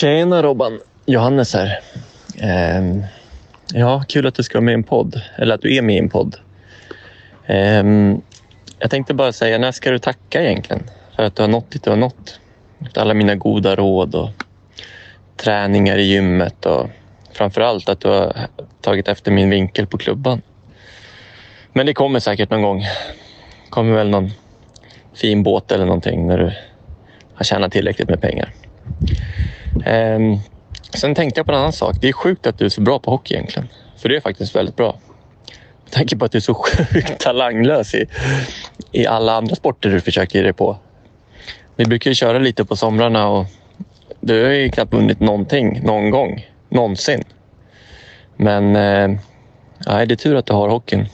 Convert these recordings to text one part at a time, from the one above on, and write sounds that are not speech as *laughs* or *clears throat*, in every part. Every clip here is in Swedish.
Tjena Robban, Johannes här. Um, ja, kul att du ska vara med i en podd, eller att du är med i en podd. Um, jag tänkte bara säga, när ska du tacka egentligen för att du har nått dit du har nått? Efter alla mina goda råd och träningar i gymmet och framför allt att du har tagit efter min vinkel på klubban. Men det kommer säkert någon gång. kommer väl någon fin båt eller någonting när du har tjänat tillräckligt med pengar. Um, sen tänkte jag på en annan sak. Det är sjukt att du är så bra på hockey egentligen. För det är faktiskt väldigt bra. Med tanke på att du är så *laughs* sjukt talanglös i, i alla andra sporter du försöker ge dig på. Vi brukar ju köra lite på somrarna och du har ju knappt vunnit någonting någon gång. Någonsin. Men eh, nej, det är tur att du har hockeyn.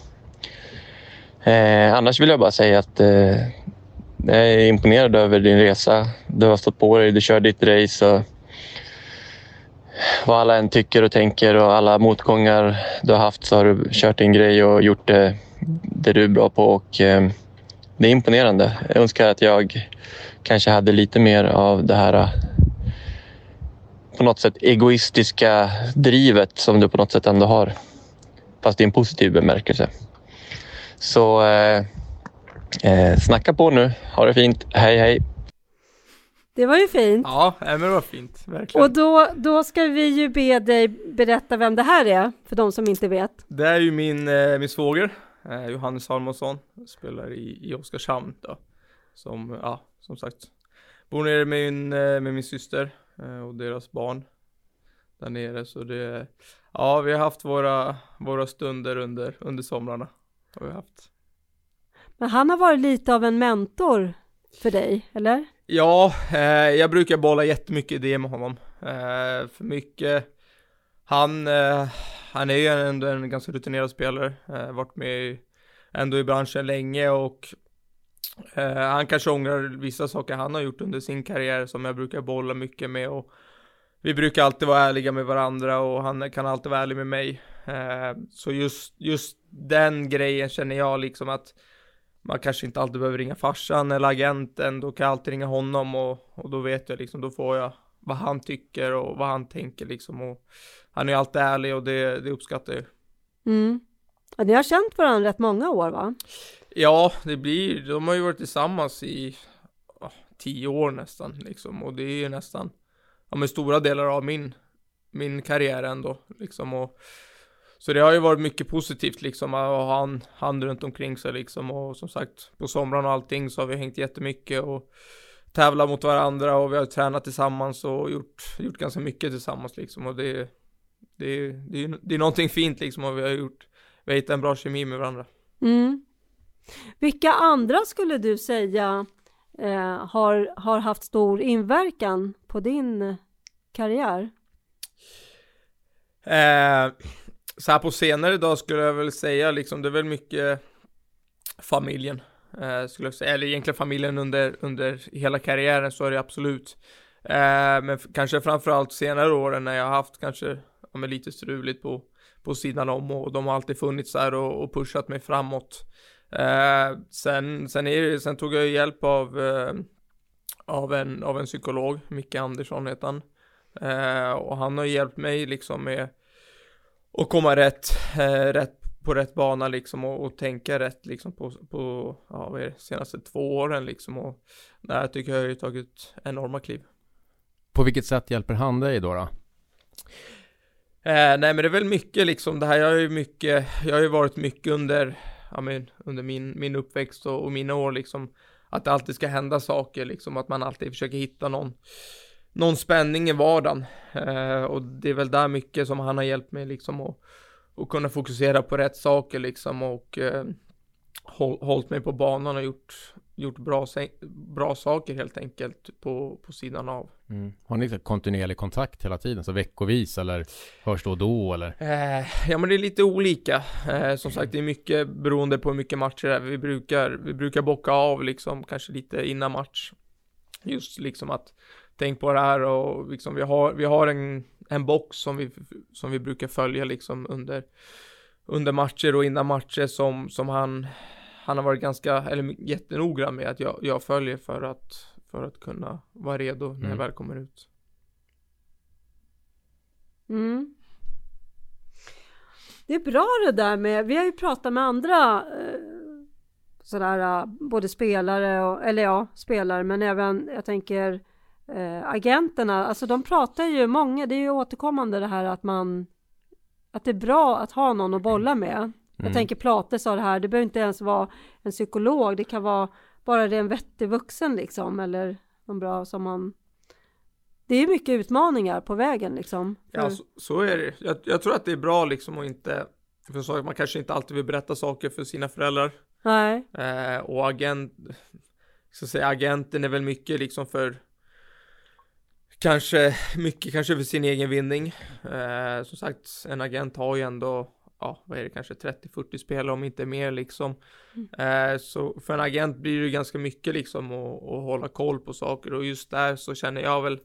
Eh, annars vill jag bara säga att eh, jag är imponerad över din resa. Du har stått på dig, du kör ditt race. Och vad alla än tycker och tänker och alla motgångar du har haft så har du kört din grej och gjort det, det du är bra på. Och, eh, det är imponerande. Jag önskar att jag kanske hade lite mer av det här eh, på något sätt egoistiska drivet som du på något sätt ändå har. Fast i en positiv bemärkelse. Så eh, eh, snacka på nu. Ha det fint. Hej hej! Det var ju fint. Ja, men det var fint, verkligen. Och då, då ska vi ju be dig berätta vem det här är, för de som inte vet. Det är ju min, eh, min svåger, eh, Johannes Salmonsson, spelar i, i Oskarshamn då. Som, ja, som sagt, bor nere med min, eh, med min syster och deras barn där nere. Så det, ja, vi har haft våra, våra stunder under, under somrarna. Har vi haft. Men han har varit lite av en mentor för dig, eller? Ja, eh, jag brukar bolla jättemycket idéer med honom. Eh, för mycket, han, eh, han är ju ändå en ganska rutinerad spelare, eh, varit med i, ändå i branschen länge och eh, han kanske ångrar vissa saker han har gjort under sin karriär som jag brukar bolla mycket med och vi brukar alltid vara ärliga med varandra och han kan alltid vara ärlig med mig. Eh, så just, just den grejen känner jag liksom att man kanske inte alltid behöver ringa farsan eller agenten, då kan jag alltid ringa honom och, och då vet jag liksom, då får jag vad han tycker och vad han tänker liksom och han är alltid ärlig och det, det uppskattar jag. Mm. Ja, ni har känt varandra rätt många år va? Ja, det blir, de har ju varit tillsammans i oh, tio år nästan liksom och det är ju nästan, ja men stora delar av min, min karriär ändå liksom och så det har ju varit mycket positivt liksom att ha han, han runt omkring sig liksom och som sagt på somrarna och allting så har vi hängt jättemycket och tävlat mot varandra och vi har tränat tillsammans och gjort, gjort ganska mycket tillsammans liksom och det, det, det, det är någonting fint liksom och vi har gjort, vi har hittat en bra kemi med varandra. Mm. Vilka andra skulle du säga eh, har, har haft stor inverkan på din karriär? Eh, så här på senare dag skulle jag väl säga liksom, det är väl mycket familjen. Eh, skulle jag säga, eller egentligen familjen under, under hela karriären så är det absolut. Eh, men kanske framförallt senare åren när jag har haft kanske, ja, men lite struligt på, på sidan om och de har alltid funnits där och, och pushat mig framåt. Eh, sen, sen, är det, sen tog jag hjälp av, eh, av, en, av en psykolog, Micke Andersson heter han. Eh, och han har hjälpt mig liksom med och komma rätt, eh, rätt på rätt bana liksom och, och tänka rätt liksom på, på ja, vad är det, senaste två åren liksom och där tycker jag har ju tagit enorma kliv. På vilket sätt hjälper han dig då? då? Eh, nej men det är väl mycket liksom, det här jag har ju mycket, jag har ju varit mycket under, ja men under min, min uppväxt och, och mina år liksom att det alltid ska hända saker, liksom att man alltid försöker hitta någon, någon spänning i vardagen. Eh, och det är väl där mycket som han har hjälpt mig liksom att, att kunna fokusera på rätt saker liksom och eh, håll, hållit mig på banan och gjort, gjort bra, bra saker helt enkelt på, på sidan av. Mm. Har ni kontinuerlig kontakt hela tiden, så veckovis eller hörs då och då eller? Eh, ja men det är lite olika. Eh, som sagt det är mycket beroende på hur mycket matcher det är. Vi brukar, vi brukar bocka av liksom kanske lite innan match. Just liksom att tänk på det här och liksom vi har, vi har en, en box som vi, som vi brukar följa liksom under under matcher och innan matcher som, som han han har varit ganska, eller jättenoggrann med att jag, jag följer för att, för att kunna vara redo när mm. jag väl kommer ut. Mm. Det är bra det där med, vi har ju pratat med andra eh, sådär, eh, både spelare och, eller ja, spelare, men även, jag tänker eh, agenterna, alltså de pratar ju, många, det är ju återkommande det här att man, att det är bra att ha någon att bolla med. Jag mm. tänker Plate sa det här, det behöver inte ens vara en psykolog, det kan vara bara det en vettig vuxen liksom, eller någon bra som man det är mycket utmaningar på vägen liksom. För... Ja, så, så, är det. Jag, jag, tror att det är bra liksom att inte, för så, man kanske inte alltid vill berätta saker för sina föräldrar. Nej. Eh, och agent, så säga agenten är väl mycket liksom för Kanske mycket kanske för sin egen vinning. Eh, som sagt, en agent har ju ändå ja, vad är det, kanske 30-40 spelare om inte mer liksom. Mm. Eh, så för en agent blir det ganska mycket liksom att, att hålla koll på saker och just där så känner jag väl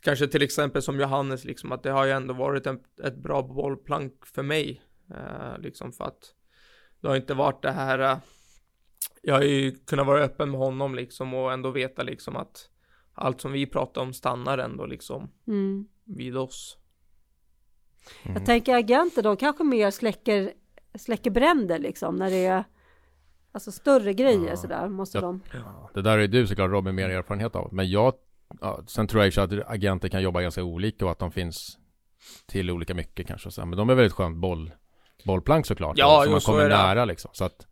kanske till exempel som Johannes liksom att det har ju ändå varit en, ett bra bollplank för mig. Eh, liksom för att det har inte varit det här eh, jag har ju kunnat vara öppen med honom liksom och ändå veta liksom att allt som vi pratar om stannar ändå liksom mm. vid oss. Mm. Jag tänker agenter, de kanske mer släcker, släcker bränder liksom när det är Alltså större grejer ja. sådär måste ja, de ja. Det där är du såklart Robin mer erfarenhet av Men jag ja, Sen tror jag att agenter kan jobba ganska olika och att de finns Till olika mycket kanske så. Men de är väldigt skönt boll Bollplank såklart Ja, så man kommer nära liksom Så att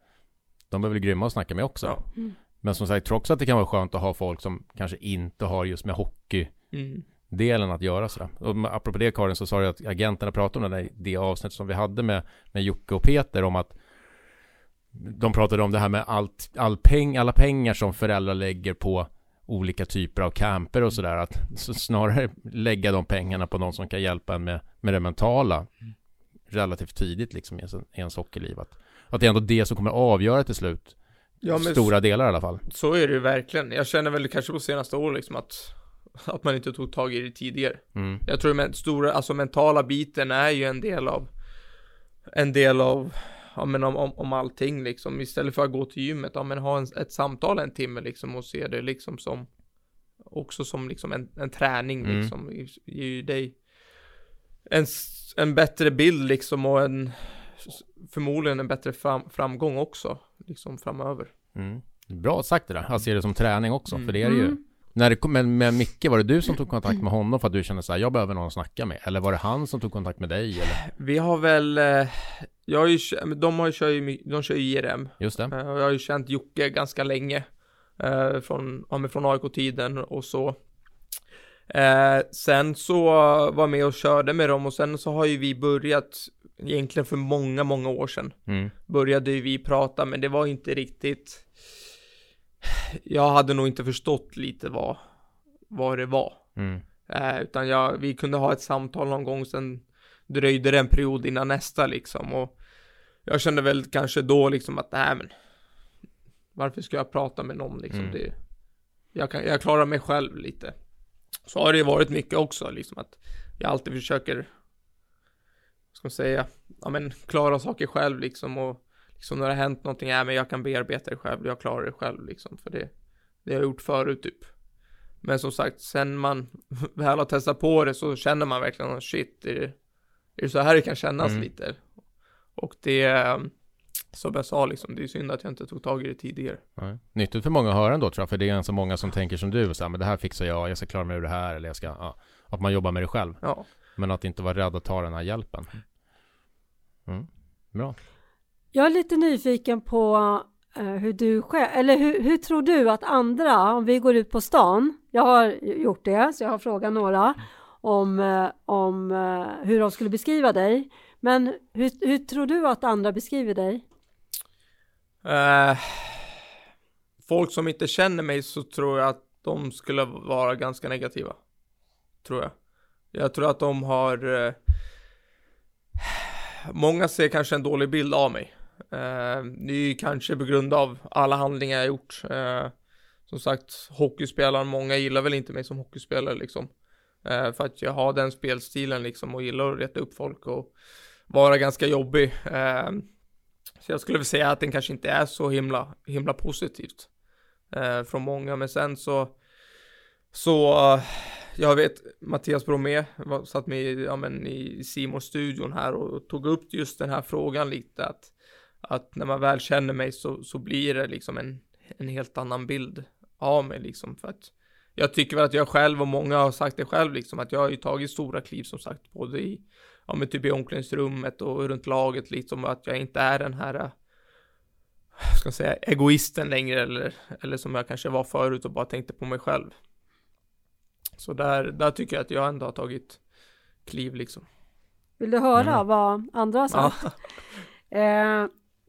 De är väl grymma att snacka med också ja. mm. Men som sagt, trots att det kan vara skönt att ha folk som kanske inte har just med hockey mm delen att göra sådär. Och apropå det Karin så sa du att agenterna pratade om det, där, det avsnitt som vi hade med, med Jocke och Peter om att de pratade om det här med allt, all peng, alla pengar som föräldrar lägger på olika typer av camper och sådär. Att snarare lägga de pengarna på någon som kan hjälpa en med, med det mentala relativt tidigt liksom i ens, i ens hockeyliv. Att, att det är ändå det som kommer avgöra till slut. Ja, Stora delar i alla fall. Så är det ju verkligen. Jag känner väl kanske på senaste år liksom att att man inte tog tag i det tidigare. Mm. Jag tror att stora, alltså mentala biten är ju en del av en del av ja men om, om, om allting liksom istället för att gå till gymmet, ja men ha en, ett samtal en timme liksom och se det liksom som också som liksom en, en träning mm. liksom ger ju dig en, en bättre bild liksom och en förmodligen en bättre fram, framgång också liksom framöver. Mm. Bra sagt det där, jag ser det som träning också, för det är det ju. Mm. När det kom, med, med Micke, var det du som tog kontakt med honom för att du kände så här, jag behöver någon att snacka med? Eller var det han som tog kontakt med dig? Eller? Vi har väl, eh, jag har ju, de har ju kör ju, de kör ju IRM. Just det. Eh, och jag har ju känt Jocke ganska länge. Eh, från, ja, från AIK-tiden och så. sen så var jag med och körde med dem och sen så har ju vi börjat egentligen för många, många år sedan. Mm. Började ju vi prata, men det var inte riktigt jag hade nog inte förstått lite vad, vad det var. Mm. Eh, utan jag, vi kunde ha ett samtal någon gång, sen dröjde det en period innan nästa liksom. Och jag kände väl kanske då liksom att, nej men, varför ska jag prata med någon liksom? Mm. Det, jag, kan, jag klarar mig själv lite. Så har det ju varit mycket också, liksom att jag alltid försöker, ska man säga, ja men klara saker själv liksom och liksom när det har hänt någonting, ja men jag kan bearbeta det själv, jag klarar det själv liksom, för det, det har jag gjort förut typ. Men som sagt, sen man *laughs* väl har testat på det så känner man verkligen, shit, är det, är det så här det kan kännas mm. lite? Och det, som jag sa liksom, det är synd att jag inte tog tag i det tidigare. Nej. Nyttigt för många att höra ändå tror jag, för det är ganska många som tänker som du, så här, men det här fixar jag, jag ska klara mig ur det här, eller jag ska, ja, att man jobbar med det själv. Ja. Men att inte vara rädd att ta den här hjälpen. Mm. Bra. Jag är lite nyfiken på eh, hur du själv, eller hur, hur tror du att andra, om vi går ut på stan, jag har gjort det, så jag har frågat några om, eh, om eh, hur de skulle beskriva dig. Men hur, hur tror du att andra beskriver dig? Eh, folk som inte känner mig så tror jag att de skulle vara ganska negativa. Tror jag. Jag tror att de har eh, Många ser kanske en dålig bild av mig. Eh, det är ju kanske på grund av alla handlingar jag gjort. Eh, som sagt, hockeyspelaren, många gillar väl inte mig som hockeyspelare liksom. Eh, för att jag har den spelstilen liksom och gillar att reta upp folk och vara ganska jobbig. Eh, så jag skulle väl säga att den kanske inte är så himla, himla positivt. Eh, från många, men sen så så jag vet Mattias Bromé var, satt med i, ja, men, i Simons studion här och tog upp just den här frågan lite att, att när man väl känner mig så, så blir det liksom en, en helt annan bild av mig liksom för att jag tycker väl att jag själv och många har sagt det själv liksom att jag har ju tagit stora kliv som sagt både i ja men typ i omklädningsrummet och runt laget liksom att jag inte är den här ska jag säga egoisten längre eller eller som jag kanske var förut och bara tänkte på mig själv. Så där, där tycker jag att jag ändå har tagit kliv liksom. Vill du höra mm. vad andra har sagt? Ja. *laughs* eh,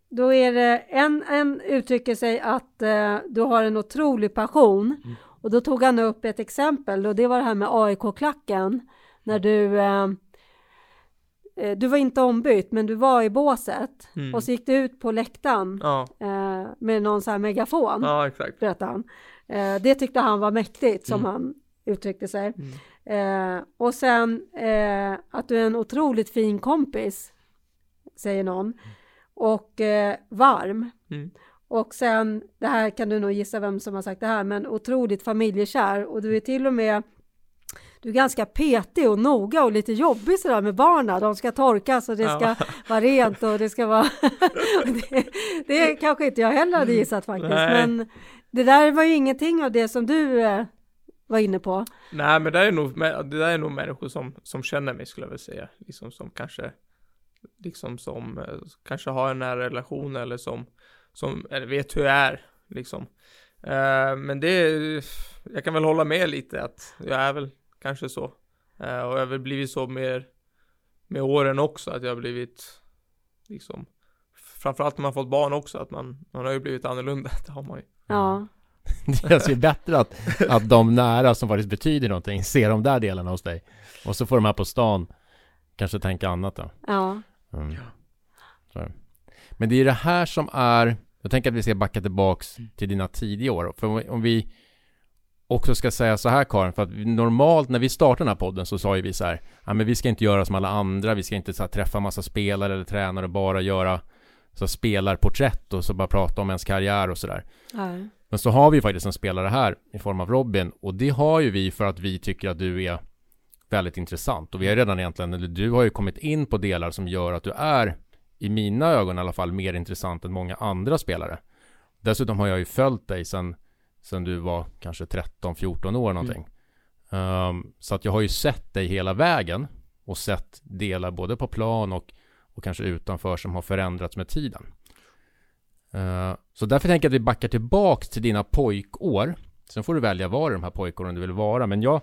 då är det en, en uttrycker sig att eh, du har en otrolig passion mm. och då tog han upp ett exempel och det var det här med AIK-klacken när du eh, eh, du var inte ombytt men du var i båset mm. och så gick du ut på läktaren ja. Eh, med någon sån här megafon. Ja, exakt. Berättade han. Eh, det tyckte han var mäktigt som mm. han uttryckte sig. Mm. Eh, och sen eh, att du är en otroligt fin kompis, säger någon. Och eh, varm. Mm. Och sen, det här kan du nog gissa vem som har sagt det här, men otroligt familjekär. Och du är till och med du är ganska petig och noga och lite jobbig sådär med barnen. De ska torkas och det ska ja. vara rent och det ska vara... *laughs* det, det kanske inte jag heller hade gissat faktiskt. Nej. Men det där var ju ingenting av det som du eh, var inne på. Nej, men det är nog, det där är nog människor som, som känner mig skulle jag vilja säga. Liksom som kanske, liksom som eh, kanske har en nära relation eller som, som eller vet hur jag är, liksom. Uh, men det, jag kan väl hålla med lite att jag är väl kanske så. Uh, och jag har väl blivit så mer med åren också, att jag har blivit liksom framförallt när man fått barn också, att man, man har ju blivit annorlunda, *laughs* det har man ju. Ja. *laughs* Det känns ju bättre att, att de nära som faktiskt betyder någonting ser de där delarna hos dig. Och så får de här på stan kanske tänka annat då. Ja. Mm. Men det är ju det här som är, jag tänker att vi ska backa tillbaks till dina tidiga år. För om vi också ska säga så här Karin, för att normalt när vi startade den här podden så sa ju vi så här, ja men vi ska inte göra som alla andra, vi ska inte så här, träffa massa spelare eller tränare och bara göra så spelarporträtt och så bara prata om ens karriär och sådär. Ja. Men så har vi faktiskt en spelare här i form av Robin och det har ju vi för att vi tycker att du är väldigt intressant och vi har redan egentligen, eller du har ju kommit in på delar som gör att du är i mina ögon i alla fall mer intressant än många andra spelare. Dessutom har jag ju följt dig sen, sen du var kanske 13-14 år någonting. Mm. Um, så att jag har ju sett dig hela vägen och sett delar både på plan och, och kanske utanför som har förändrats med tiden. Uh, så därför tänker jag att vi backar tillbaks till dina pojkår. Sen får du välja var i de här pojkåren du vill vara. Men ja,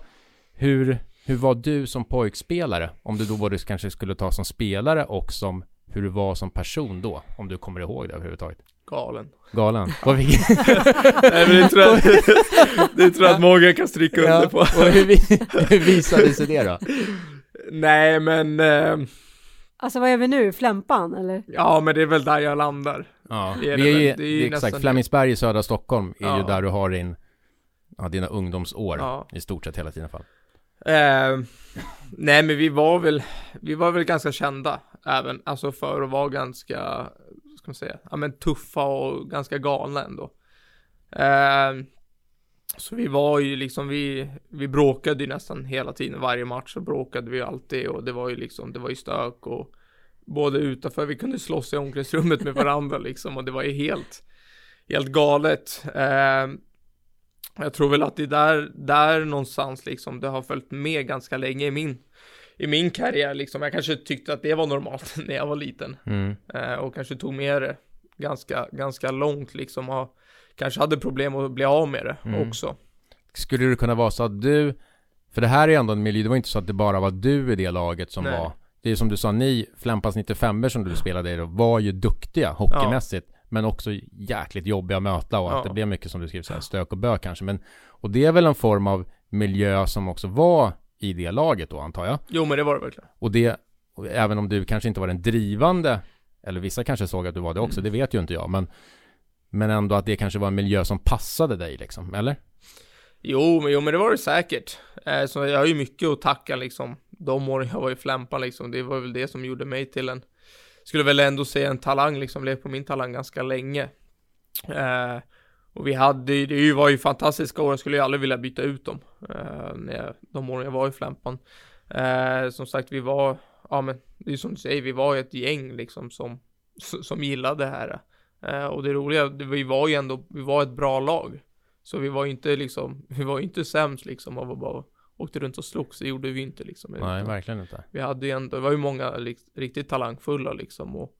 hur, hur var du som pojkspelare? Om du då både kanske skulle ta som spelare och som hur du var som person då? Om du kommer ihåg det överhuvudtaget. Galen. Galen? Ja. *laughs* Nej men det tror jag, det tror jag att många kan stryka under ja, på. Och hur, hur visade sig det då? Nej men... Eh... Alltså vad är vi nu? Flämpan eller? Ja men det är väl där jag landar. Ja, det är vi är ju, det är ju exakt, Flemingsberg i södra Stockholm är ja. ju där du har din, ja, dina ungdomsår ja. i stort sett hela tiden fall. Eh, nej men vi var väl, vi var väl ganska kända även, alltså för att vara ganska, ska man säga, ja men tuffa och ganska galna ändå. Eh, så vi var ju liksom, vi, vi bråkade ju nästan hela tiden, varje match så bråkade vi alltid och det var ju liksom, det var ju stök och både utanför, vi kunde slåss i omklädningsrummet med varandra *laughs* liksom och det var ju helt, helt galet. Eh, jag tror väl att det är där, där någonstans liksom, det har följt med ganska länge i min, i min karriär liksom. Jag kanske tyckte att det var normalt *laughs* när jag var liten. Mm. Eh, och kanske tog med det ganska, ganska långt liksom och kanske hade problem att bli av med det Mm. också. Skulle det kunna vara så att du, för det här är ändå en miljö, det var inte så att det bara var du i det laget som Nej. var, det är som du sa, ni Flämpas 95 som du spelade i då, var ju duktiga hockeymässigt, men också jäkligt jobbiga att möta och att Ja. det blev mycket som du skriver så här, stök och bök kanske, men och det är väl en form av miljö som också var i det laget då antar jag, Jo men det var det verkligen. och det, även om du kanske inte var den drivande, eller vissa kanske såg att du var det också, Mm. det vet ju inte jag, men men ändå att det kanske var en miljö som passade dig liksom, eller? Jo men, jo, men det var det säkert. Eh, så jag har ju mycket att tacka liksom. De åren jag var i Flämpan liksom. Det var väl det som gjorde mig till en, skulle väl ändå säga en talang liksom. Levde på min talang ganska länge. Eh, och vi hade ju- det var ju fantastiska år. Jag skulle ju aldrig vilja byta ut dem. Eh, när jag, de åren jag var i Flämpan. Eh, som sagt, vi var, ja men det är ju som du säger, vi var ju ett gäng liksom som, som gillade det här. Eh, och det roliga, det, vi var ju ändå, vi var ett bra lag. Så vi var ju inte liksom, *laughs* vi var ju inte sämst liksom av att bara åkte runt och slogs, det gjorde vi inte liksom. Nej, Utan verkligen inte. Vi hade ju ändå, det var ju många li- riktigt talangfulla liksom och,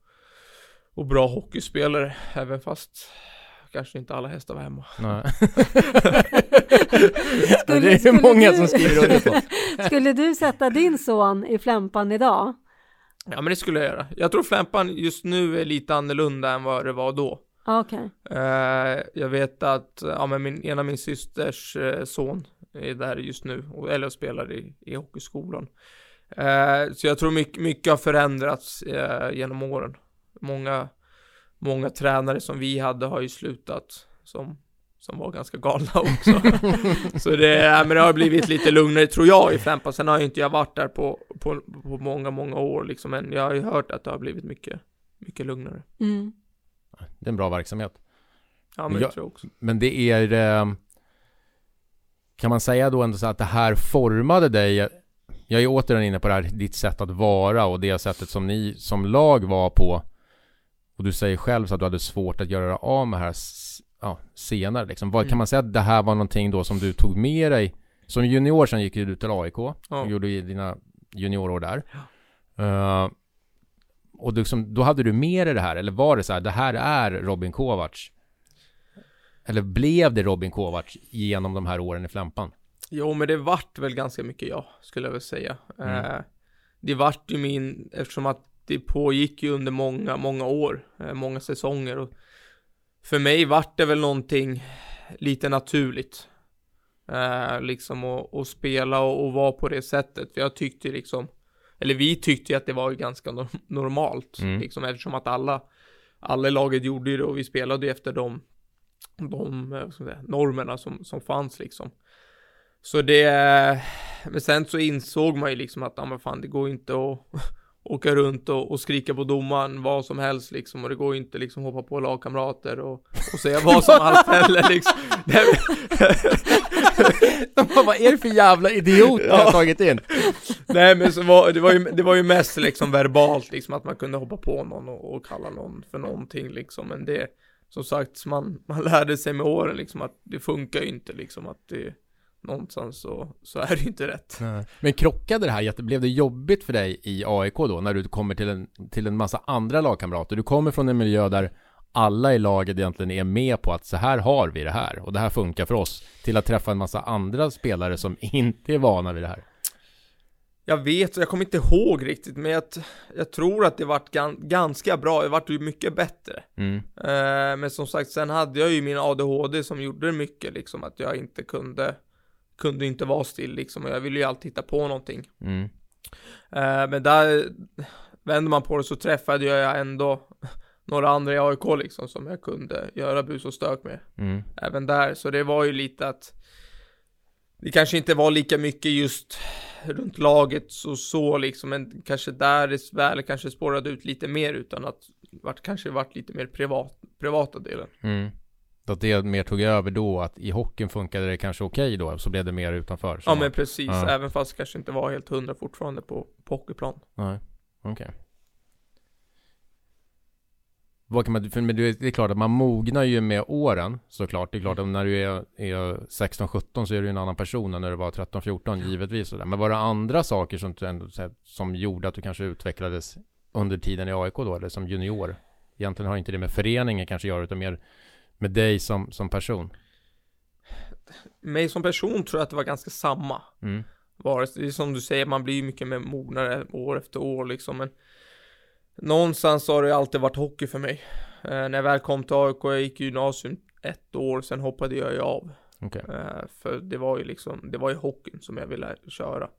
och bra hockeyspelare, även fast kanske inte alla hästar var hemma. Nej. *laughs* Skulle- det är skulle många du- som skriver under på. *laughs* Skulle du sätta din son i Flämpan idag? Ja men det skulle jag göra. Jag tror Flämpan just nu är lite annorlunda än vad det var då. Okej. Eh, jag vet att, ja men min, en av min systers eh, son är där just nu, och, eller spelar i, i hockeyskolan. Eh, så jag tror mycket, mycket har förändrats eh, genom åren. Många, många tränare som vi hade har ju slutat, som, som var ganska galna *laughs* också. så det, ja, men det har blivit lite lugnare tror jag i Flämpan. Sen har ju inte jag varit där på, på, på många, många år liksom, men jag har ju hört att det har blivit mycket, mycket lugnare. Mm. Det är en bra verksamhet. Ja men Ja. det tror jag också. Men det är... Eh, kan man säga då ändå så att det här formade dig? Jag är återigen inne på det här, ditt sätt att vara och det sättet som ni som lag var på. Och du säger själv så att du hade svårt att göra av med det här ja, senare liksom. Vad, Mm. Kan man säga att det här var någonting då som du tog med dig? Som junior sen gick du till AIK Ja. och gjorde dina juniorår där. Eh, och du, som, då hade du med dig det här, eller var det så här, det här är Robin Kovacs? Eller blev det Robin Kovacs genom de här åren i Flämpan? Jo, men det vart väl ganska mycket ja, skulle jag väl säga. Mm. Eh, det vart ju min, eftersom att det pågick ju under många, många år, eh, många säsonger och för mig vart det väl någonting lite naturligt. Eh, liksom att spela och, och vara på det sättet, för jag tyckte liksom, eller vi tyckte ju att det var ganska nor- normalt, Mm. liksom eftersom att alla, alla laget gjorde ju det och vi spelade ju efter de, de eh, säga, normerna som, som fanns liksom. Så det, men sen så insåg man ju liksom att, ja men fan det går inte att åka runt och, och skrika på domaren vad som helst liksom och det går inte liksom hoppa på lagkamrater och, och säga vad som helst *laughs* heller liksom. Det, De bara, vad är det för jävla idiot jag har tagit in? nej men så var, det var ju, det var ju mest liksom verbalt liksom att man kunde hoppa på någon och, och kalla någon för någonting liksom men det, som sagt man, man lärde sig med åren liksom att det funkar ju inte liksom att det någonstans så, så är det ju inte rätt. Men krockade det här blev det jobbigt för dig i AIK då när du kommer till en, till en massa andra lagkamrater? Du kommer från en miljö där alla i laget egentligen är med på att så här har vi det här och det här funkar för oss till att träffa en massa andra spelare som *laughs* inte är vana vid det här. Jag vet, jag kommer inte ihåg riktigt, men jag, jag tror att det vart gan, ganska bra, det vart ju mycket bättre. Mm. Eh, men som sagt, sen hade jag ju min ADHD som gjorde mycket liksom, att jag inte kunde, kunde inte vara still liksom, och jag ville ju alltid hitta på någonting. Mm. Eh, men där, vänder man på det så träffade jag ändå *laughs* några andra i AIK liksom, som jag kunde göra bus och stök med. Mm. Även där, så det var ju lite att det kanske inte var lika mycket just runt laget så, så liksom, men kanske där det väl kanske spårade ut lite mer utan att vart kanske vart lite mer privat, privata delen. Mm. Att det mer tog över då, att i hockeyn funkade det kanske okej då, så blev det mer utanför? Ja men precis, Ja. även fast det kanske inte var helt hundra fortfarande på, på hockeyplan. Nej, okej. Vad kan man, för men det är- klart att man mognar ju med åren såklart. Det är klart att när du är, är 16-17 så är du en annan person än när du var 13-14 givetvis. Sådär. Men var det andra saker som, som gjorde att du kanske utvecklades under tiden i AIK då eller som junior? egentligen har inte det med föreningen kanske att göra utan mer med dig som, som person? Mig som person tror jag att det var ganska samma. Mm. Vare sig, det är som du säger, man blir ju mycket mer mognare år efter år liksom. Men någonstans har det alltid varit hockey för mig. Eh, när jag väl kom till AIK, jag gick gymnasium ett år, sen hoppade jag ju av. Okay. Eh, för det var ju liksom, det var ju hockeyn som jag ville köra.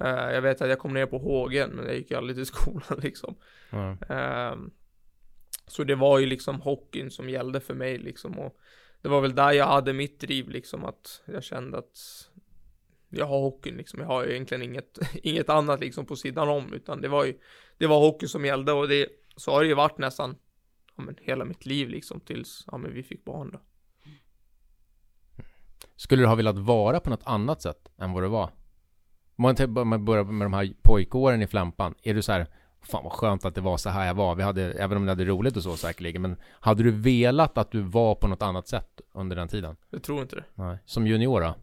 Eh, jag vet att jag kom ner på HG, men jag gick ju aldrig till skolan *laughs* liksom. Mm så det var ju liksom hockeyn som gällde för mig liksom. Och det var väl där jag hade mitt driv liksom, att jag kände att jag har hockeyn liksom. Jag har ju egentligen inget, *laughs* inget annat liksom på sidan om, utan det var ju, det var hockey som gällde och det, så har det ju varit nästan, ja men hela mitt liv liksom tills, ja men vi fick barn då. Skulle du ha velat vara på något annat sätt än vad du var? Om man börjar med de här pojkåren i Flampan, är du så här, fan vad skönt att det var så här jag var, vi hade, även om det hade roligt och så säkerligen, men hade du velat att du var på något annat sätt under den tiden? Jag tror inte det. Nej. Som junior då?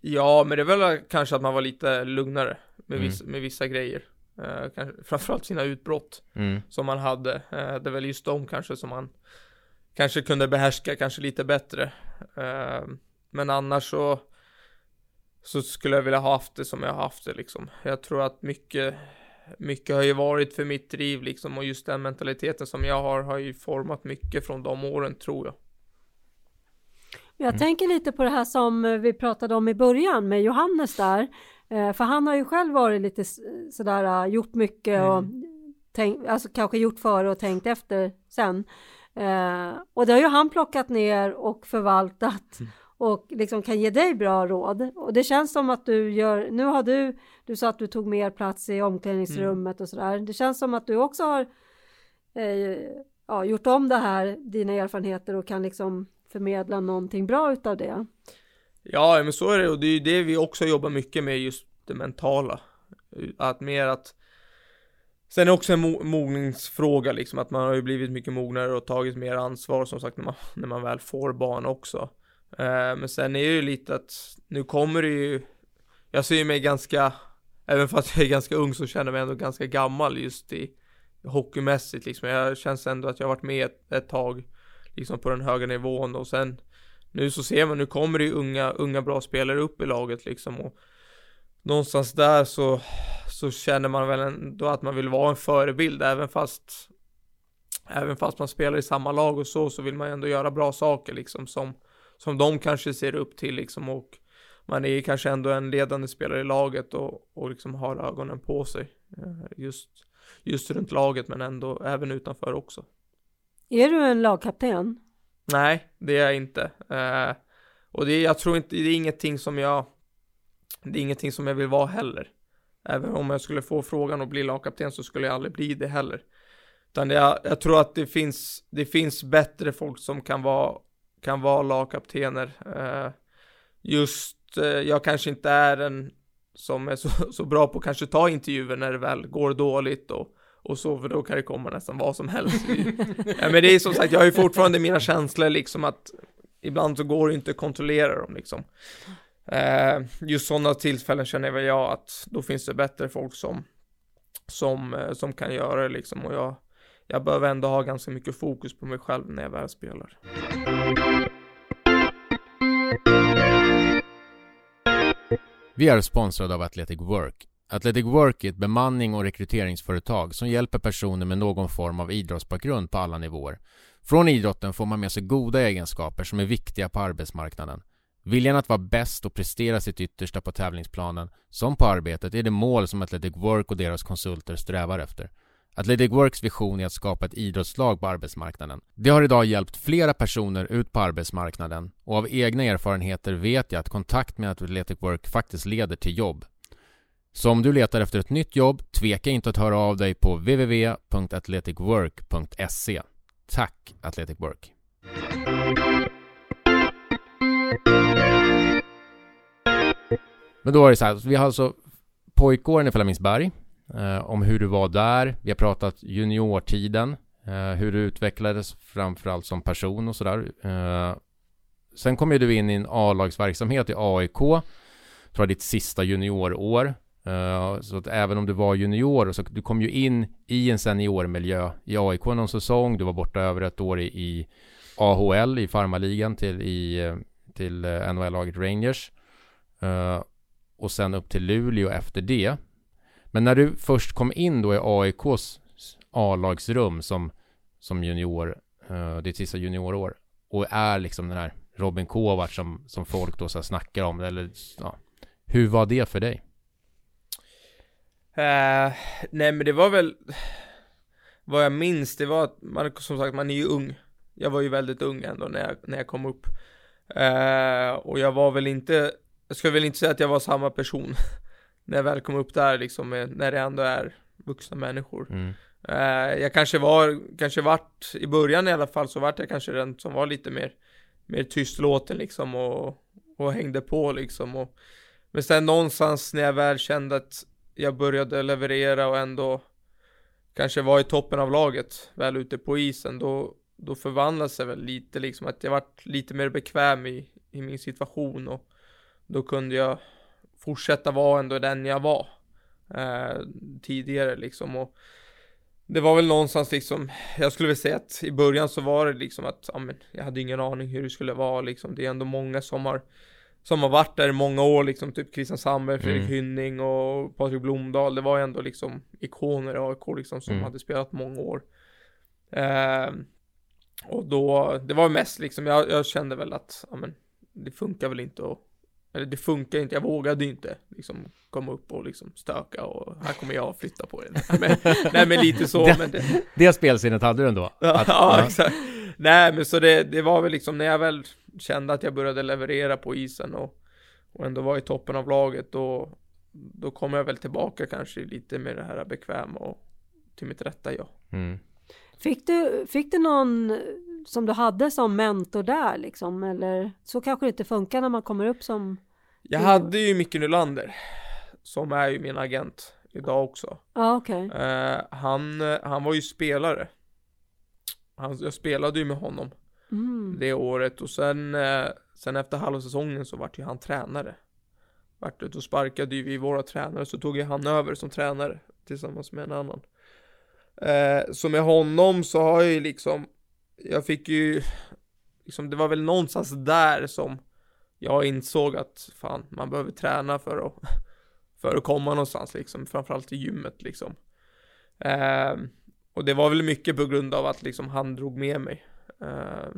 Ja, men det är väl kanske att man var lite lugnare med, mm. vissa, med vissa grejer. Eh, kanske, framförallt sina utbrott mm. som man hade. Eh, det är väl just de kanske som man kanske kunde behärska kanske lite bättre. Eh, men annars så så skulle jag vilja ha haft det som jag har haft det liksom. Jag tror att mycket, mycket har ju varit för mitt driv liksom och just den mentaliteten som jag har har ju format mycket från de åren tror jag. Jag mm. tänker lite på det här som vi pratade om i början med Johannes där. Eh, för han har ju själv varit lite sådär, eh, gjort mycket och mm. tänk, alltså kanske gjort före och tänkt efter sen. Eh, och det har ju han plockat ner och förvaltat mm. *laughs* och liksom kan ge dig bra råd. Och det känns som att du gör, nu har du, du sa att du tog mer plats i omklädningsrummet mm. och sådär. Det känns som att du också har eh, ja, gjort om det här, dina erfarenheter och kan liksom förmedla någonting bra utav det. Ja, men så är det och det är ju det vi också jobbar mycket med just det mentala. Att mer att Sen är det också en mo mogningsfråga liksom att man har ju blivit mycket mognare och tagit mer ansvar som sagt när man, när man väl får barn också. Eh, men sen är det ju lite att nu kommer det ju Jag ser ju mig ganska Även fast jag är ganska ung så känner jag mig ändå ganska gammal just i Hockeymässigt liksom. Jag känns ändå att jag har varit med ett, ett tag liksom på den höga nivån och sen nu så ser man, nu kommer det ju unga, unga bra spelare upp i laget liksom och någonstans där så, så känner man väl ändå att man vill vara en förebild även fast även fast man spelar i samma lag och så, så vill man ändå göra bra saker liksom som, som de kanske ser upp till liksom och man är kanske ändå en ledande spelare i laget och, och liksom har ögonen på sig eh, just, just runt laget men ändå även utanför också. Är du en lagkapten? Nej, det är jag inte. Uh, och det, jag tror inte, det är ingenting som jag, det är ingenting som jag vill vara heller. Även om jag skulle få frågan att bli lagkapten så skulle jag aldrig bli det heller. Utan jag, jag tror att det finns, det finns bättre folk som kan vara, kan vara lagkaptener. Uh, just, uh, jag kanske inte är en som är så, *laughs* så bra på att kanske ta intervjuer när det väl går dåligt och och så, för då kan det komma nästan vad som helst. *laughs* ja, men det är som sagt, jag har ju fortfarande mina känslor liksom att ibland så går det inte att kontrollera dem liksom. Eh, just sådana tillfällen känner väl jag att då finns det bättre folk som, som, eh, som kan göra det liksom och jag, jag behöver ändå ha ganska mycket fokus på mig själv när jag väl spelar. Vi är sponsrade av Athletic Work Athletic Work är ett bemanning och rekryteringsföretag som hjälper personer med någon form av idrottsbakgrund på alla nivåer. Från idrotten får man med sig goda egenskaper som är viktiga på arbetsmarknaden. Viljan att vara bäst och prestera sitt yttersta på tävlingsplanen, som på arbetet, är det mål som Athletic Work och deras konsulter strävar efter. Athletic Works vision är att skapa ett idrottslag på arbetsmarknaden. Det har idag hjälpt flera personer ut på arbetsmarknaden och av egna erfarenheter vet jag att kontakt med Athletic Work faktiskt leder till jobb. Så om du letar efter ett nytt jobb, tveka inte att höra av dig på www.athleticwork.se. Tack Athletic Work! Men då är det så här, vi har alltså pojkåren i Flemingsberg, eh, om hur du var där. Vi har pratat juniortiden, eh, hur du utvecklades framförallt som person och sådär. Eh, sen kom ju du in i en A-lagsverksamhet i AIK, tror jag ditt sista juniorår. Eh, så att även om du var junior, så du kom ju in i en seniormiljö i AIK någon säsong. Du var borta över ett år i, i AHL, i farmaligan till, i, till eh, NHL-laget Rangers. Eh, och sen upp till Luleå efter det. Men när du först kom in då i AIKs A-lagsrum som, som junior, uh, ditt sista juniorår och är liksom den här Robin Kovacs som, som folk då så snackar om, eller ja, hur var det för dig? Uh, nej men det var väl Vad jag minns det var att man som sagt man är ju ung. Jag var ju väldigt ung ändå när jag, när jag kom upp. Uh, Och jag var väl inte Jag skulle väl inte säga att jag var samma person. *laughs* När jag väl kom upp där liksom när det ändå är vuxna människor mm. uh, Jag kanske var, kanske vart I början i alla fall så vart jag kanske den som var lite mer Mer tystlåten liksom och Och hängde på liksom och Men sen någonstans när jag väl kände att jag började leverera och ändå kanske var i toppen av laget, väl ute på isen, då, då förvandlades det väl lite liksom att jag vart lite mer bekväm i, i min situation och då kunde jag fortsätta vara ändå den jag var eh, tidigare liksom och det var väl någonstans liksom, jag skulle väl säga att i början så var det liksom att, ja men, jag hade ingen aning hur det skulle vara liksom, det är ändå många som har som har varit där i många år liksom, typ Christian Sandberg, Fredrik mm. Hynning och Patrik Blomdahl. Det var ändå liksom ikoner i AIK liksom som mm. hade spelat många år. Eh, och då, det var mest liksom, jag, jag kände väl att, ja men, det funkar väl inte och eller det funkar inte, jag vågade inte liksom komma upp och liksom stöka och här kommer jag att flytta på det. Nej men, *laughs* nej, men lite så. det, men det, det spelsinnet hade du ändå? *laughs* Att, ja, ja, exakt. Nej men så det, det var väl liksom när jag väl kände att jag började leverera på isen och, och ändå var i toppen av laget då, då kom jag väl tillbaka kanske lite med det här bekväma och till mitt rätta jag. Mm. Fick du, fick du någon som du hade som mentor där liksom? Eller så kanske det inte funkar när man kommer upp som Jag hade ju Micke Nylander Som är ju min agent idag också okej okay. uh, han, han var ju spelare han, Jag spelade ju med honom mm. Det året och sen uh, Sen efter halva säsongen så vart ju han tränare Vart det, då sparkade ju vi våra tränare så tog ju han över som tränare Tillsammans med en annan uh, Så med honom så har jag ju liksom jag fick ju, liksom det var väl någonstans där som jag insåg att fan, man behöver träna för att, *laughs* för att komma någonstans liksom, framförallt i gymmet liksom. Eh, och det var väl mycket på grund av att liksom han drog med mig. Eh,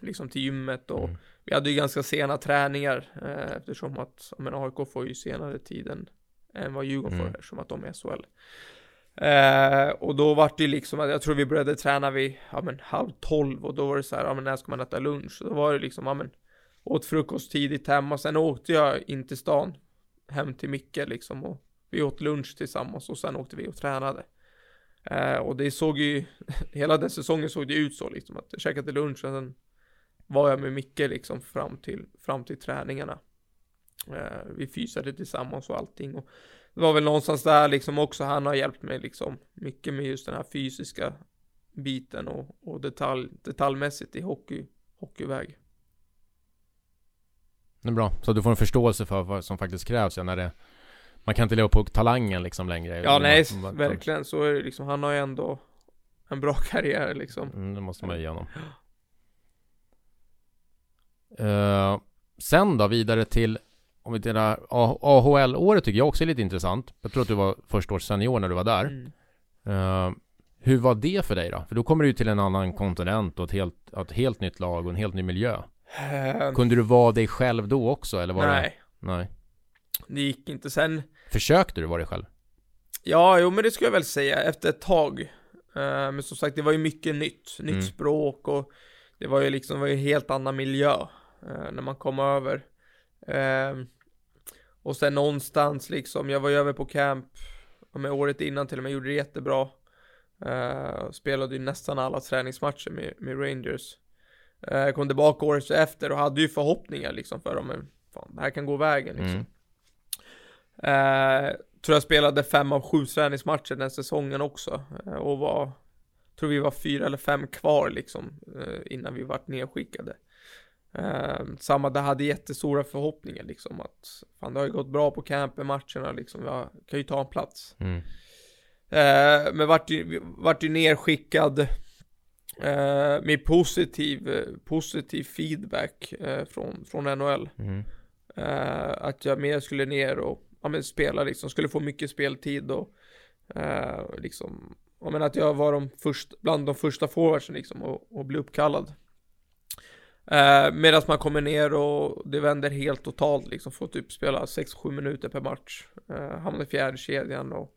liksom till gymmet och mm. vi hade ju ganska sena träningar eh, eftersom att, men AIK får ju senare tiden än vad Djurgården mm. får eftersom att de är SHL. Eh, och då var det liksom att jag tror vi började träna vid, ja men halv tolv och då var det så här, ja men när ska man äta lunch? Och Då var det liksom, ja men åt frukost tidigt hemma, sen åkte jag in till stan, hem till Micke liksom och vi åt lunch tillsammans och sen åkte vi och tränade. Eh, och det såg ju, *laughs* hela den säsongen såg det ut så liksom att jag käkade lunch och sen var jag med Micke liksom fram till, fram till träningarna. Eh, vi fysade tillsammans och allting och det var väl någonstans där liksom också han har hjälpt mig liksom mycket med just den här fysiska biten och, och detalj, detaljmässigt i hockey, hockeyväg. Det är bra, så du får en förståelse för vad som faktiskt krävs ja, när det Man kan inte leva på talangen liksom längre. Ja nej, man, verkligen. Så är det liksom, han har ju ändå En bra *laughs* karriär liksom. Mm, Det måste man ge honom. Uh, Sen då vidare till om vi tittar, AHL-året tycker jag också är lite intressant. Jag tror att du var första års senior när du var där. Mm. Uh, hur var det för dig då? För då kommer du till en annan kontinent och ett helt, ett helt nytt lag och en helt ny miljö. Uh, Kunde du vara dig själv då också eller var nej. det? Nej. Det gick inte sen. Försökte du vara dig själv? Ja, jo men det skulle jag väl säga efter ett tag. Uh, men som sagt, det var ju mycket nytt. Nytt mm. språk och det var ju liksom, det var ju en helt annan miljö. Uh, när man kom över. Uh, och sen någonstans liksom, jag var ju över på camp med året innan till och med, gjorde det jättebra. Uh, spelade ju nästan alla träningsmatcher med, med Rangers. Uh, kom tillbaka året efter och hade ju förhoppningar liksom för dem, men fan, det här kan gå vägen liksom. Mm. Uh, tror jag spelade fem av sju träningsmatcher den säsongen också. Och var, tror vi var fyra eller fem kvar liksom, innan vi vart nedskickade. Eh, samma, det hade jättestora förhoppningar liksom att fan det har ju gått bra på campen-matcherna liksom, jag kan ju ta en plats. Mm. Eh, men vart ju, vart ju nerskickad eh, med positiv, positiv feedback eh, från, från NHL. Mm. Eh, att jag mer skulle ner och ja, men spela liksom, skulle få mycket speltid och eh, liksom, ja, men att jag var de först, bland de första forwardsen liksom och, och bli uppkallad. Eh, Medan man kommer ner och det vänder helt totalt liksom, får typ spela 6-7 minuter per match. Eh, hamnar i fjärde kedjan och,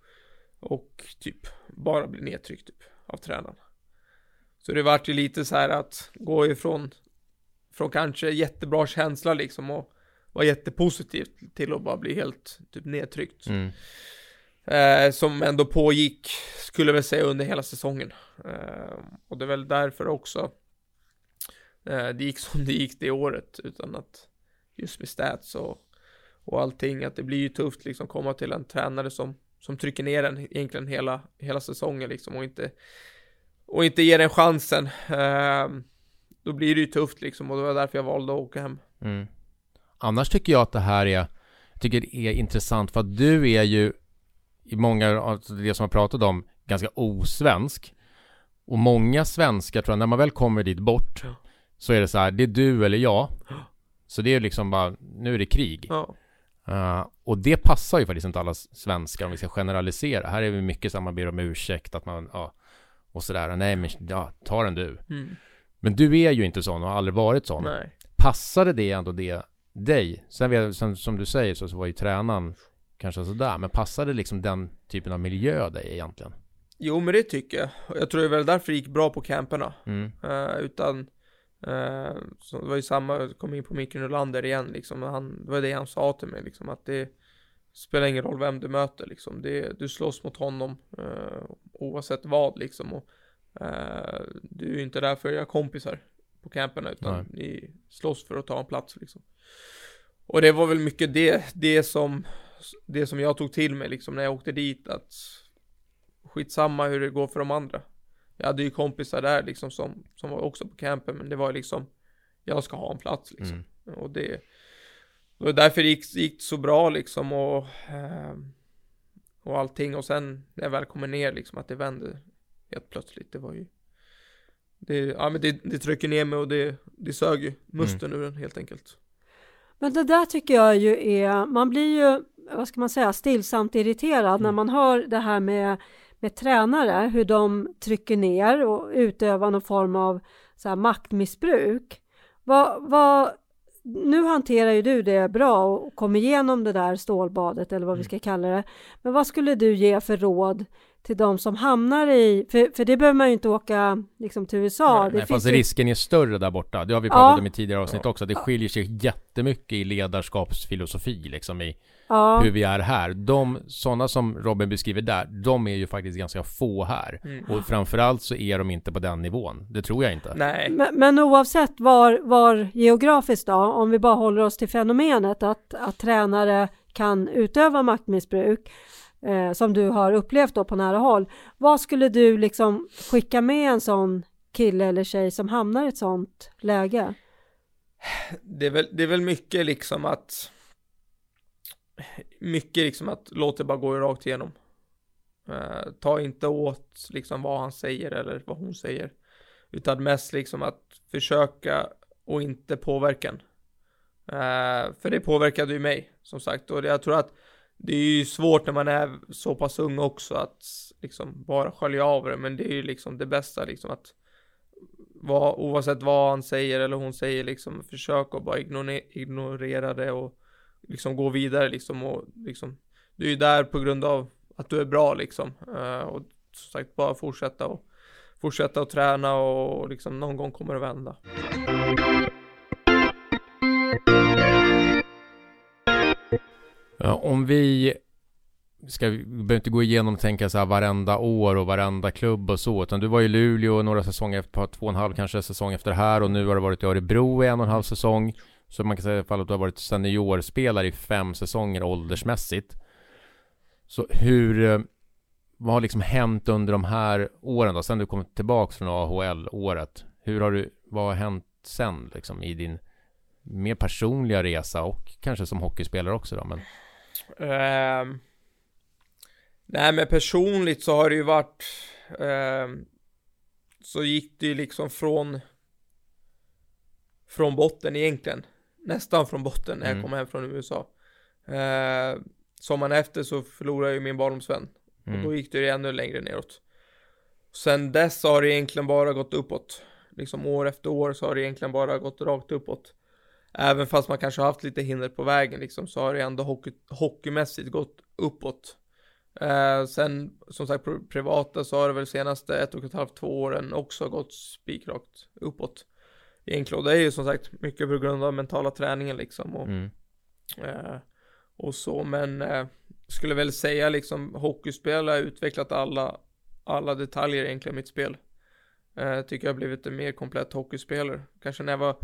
och typ bara blir nedtryckt typ av tränaren. Så det vart ju lite så här att gå ifrån från kanske jättebra känsla liksom och vara jättepositivt till att bara bli helt typ nedtryckt. Mm. Eh, som ändå pågick, skulle jag väl säga, under hela säsongen. Eh, och det är väl därför också det gick *laughs* som det gick det året, utan att just med stats och, och allting, att det blir ju tufft liksom komma till en tränare som, som trycker ner en egentligen hela, hela säsongen liksom och inte, och inte ger en chansen. Eh, då blir det ju tufft liksom och det var därför jag valde att åka hem. Mm. Annars tycker jag att det här är, jag tycker det är intressant för att du är ju i många av det som jag pratat om ganska osvensk. Och många svenskar tror jag, när man väl kommer dit bort Ja. Så är det så här, det är du eller jag. Så det är liksom bara, nu är det krig. Ja, Uh, och det passar ju faktiskt inte alla svenskar om vi ska generalisera. Här är vi mycket så man ber om ursäkt, att man, ja, och sådär. Nej men, ja, ta den du. mm. Men du är ju inte sån och har aldrig varit sån. nej. Passade det ändå det dig? Sen vet, som, som du säger så, så var ju tränaren kanske sådär. Men passade liksom den typen av miljö dig egentligen? Jo men det tycker jag. Jag tror det är väl därför det gick bra på camperna. Mm. Eh, utan eh, så det var ju samma, jag kom in på Micke Nylander igen liksom. Han, det var det han sa till mig liksom att det spelar ingen roll vem du möter liksom. Det, du slåss mot honom eh, oavsett vad liksom. Och, eh, du är inte där för att göra kompisar på camperna utan Nej. ni slåss för att ta en plats liksom. Och det var väl mycket det, det som, det som jag tog till mig liksom när jag åkte dit att skitsamma hur det går för de andra. Jag hade ju kompisar där liksom som, som var också på campen men det var liksom jag ska ha en plats liksom. Mm. Och det, det var därför det gick, gick så bra liksom och ehm, och allting och sen när jag väl kommer ner liksom att det vände helt plötsligt. Det var ju det, ja men det, det trycker ner mig och det, det sög ju musten ur den helt enkelt. Men det där tycker jag ju är, man blir ju, vad ska man säga, stillsamt irriterad när Mm. man hör det här med, med tränare, hur de trycker ner och utövar någon form av så här, maktmissbruk. Vad, vad, nu hanterar ju du det bra och kom igenom det där stålbadet eller vad vi Mm. ska kalla det. Men vad skulle du ge för råd till de som hamnar i, för, för det behöver man ju inte åka liksom till USA. Nej, det nej, finns fast ju, risken är större där borta. Det har vi pratat Ja. om i tidigare avsnitt också. Det skiljer sig jättemycket i ledarskapsfilosofi liksom i ja, hur vi är här. De, sådana som Robin beskriver där, de är ju faktiskt ganska få här. Mm. Och framförallt så är de inte på den nivån. Det tror jag inte. Nej, Men, men oavsett var, var geografiskt då, om vi bara håller oss till fenomenet att, att tränare kan utöva maktmissbruk eh, som du har upplevt då på nära håll. Vad skulle du liksom skicka med en sån kille eller tjej som hamnar i ett sånt läge? det är väl, det är väl mycket liksom att mycket liksom att låt det bara gå rakt igenom. Eh, ta inte åt liksom vad han säger eller vad hon säger. Utan mest liksom att försöka och inte påverka en. Eh, för det påverkade ju mig som sagt och jag tror att det är ju svårt när man är så pass ung också att liksom bara skölja av det men det är ju liksom det bästa liksom att vad, oavsett vad han säger eller hon säger liksom försök att bara ignorera, ignorera det och liksom gå vidare liksom och liksom du är ju där på grund av att du är bra liksom eh, och som sagt bara fortsätta och fortsätta att träna och liksom någon gång kommer det vända. Ja, om vi ska, vi behöver inte gå igenom och tänka så här varenda år och varenda klubb och så, utan du var i Luleå några säsonger, två och en halv kanske säsong efter det här och nu har du varit i Örebro i en och en halv säsong. Så man kan säga i fall att du har varit seniorspelare i fem säsonger åldersmässigt. Så hur, eh, vad har liksom hänt under de här åren då, sen du kom tillbaks från AHL-året? Hur har du, vad har hänt sen liksom i din mer personliga resa och kanske som hockeyspelare också då men Uh, nej men personligt så har det ju varit uh, Så gick det ju liksom från Från botten egentligen Nästan från botten när jag Mm. kom hem från USA. Uh, Sommaren efter så förlorade jag ju min barndomsvän. Och mm. då gick det ju ännu längre neråt. Sen dess har det egentligen bara gått uppåt. Liksom år efter år så har det egentligen bara gått rakt uppåt. Även fast man kanske har haft lite hinder på vägen liksom så har det ändå hockey, hockeymässigt gått uppåt. Eh, Sen som sagt pri- privata så har det väl senaste ett och ett halvt, två åren också gått spikrakt uppåt Egentligen och det är ju som sagt mycket på grund av mentala träningen liksom och Mm. Eh, och så, men eh, skulle väl säga liksom hockeyspel har utvecklat alla, alla detaljer egentligen i mitt spel. Eh, tycker jag har blivit en mer komplett hockeyspelare. Kanske när jag var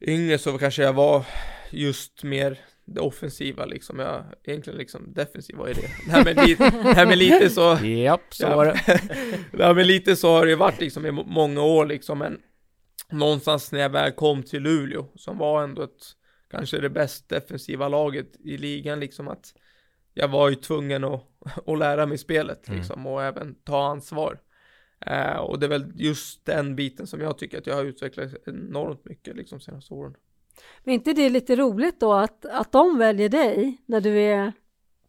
yngre så kanske jag var just mer det offensiva liksom. Jag egentligen liksom defensiv, vad är det? Nej men lite, nej, men lite så. *laughs* Japp, så var det. *laughs* Ja men lite så har det ju varit liksom i må- många år liksom men Någonstans när jag väl kom till Luleå som var ändå ett Kanske det bäst defensiva laget i ligan liksom att Jag var ju tvungen att, *laughs* att lära mig spelet Mm. liksom och även ta ansvar eh, Och det är väl just den biten som jag tycker att jag har utvecklat enormt mycket liksom senaste åren Men inte det lite roligt då att, att de väljer dig när du är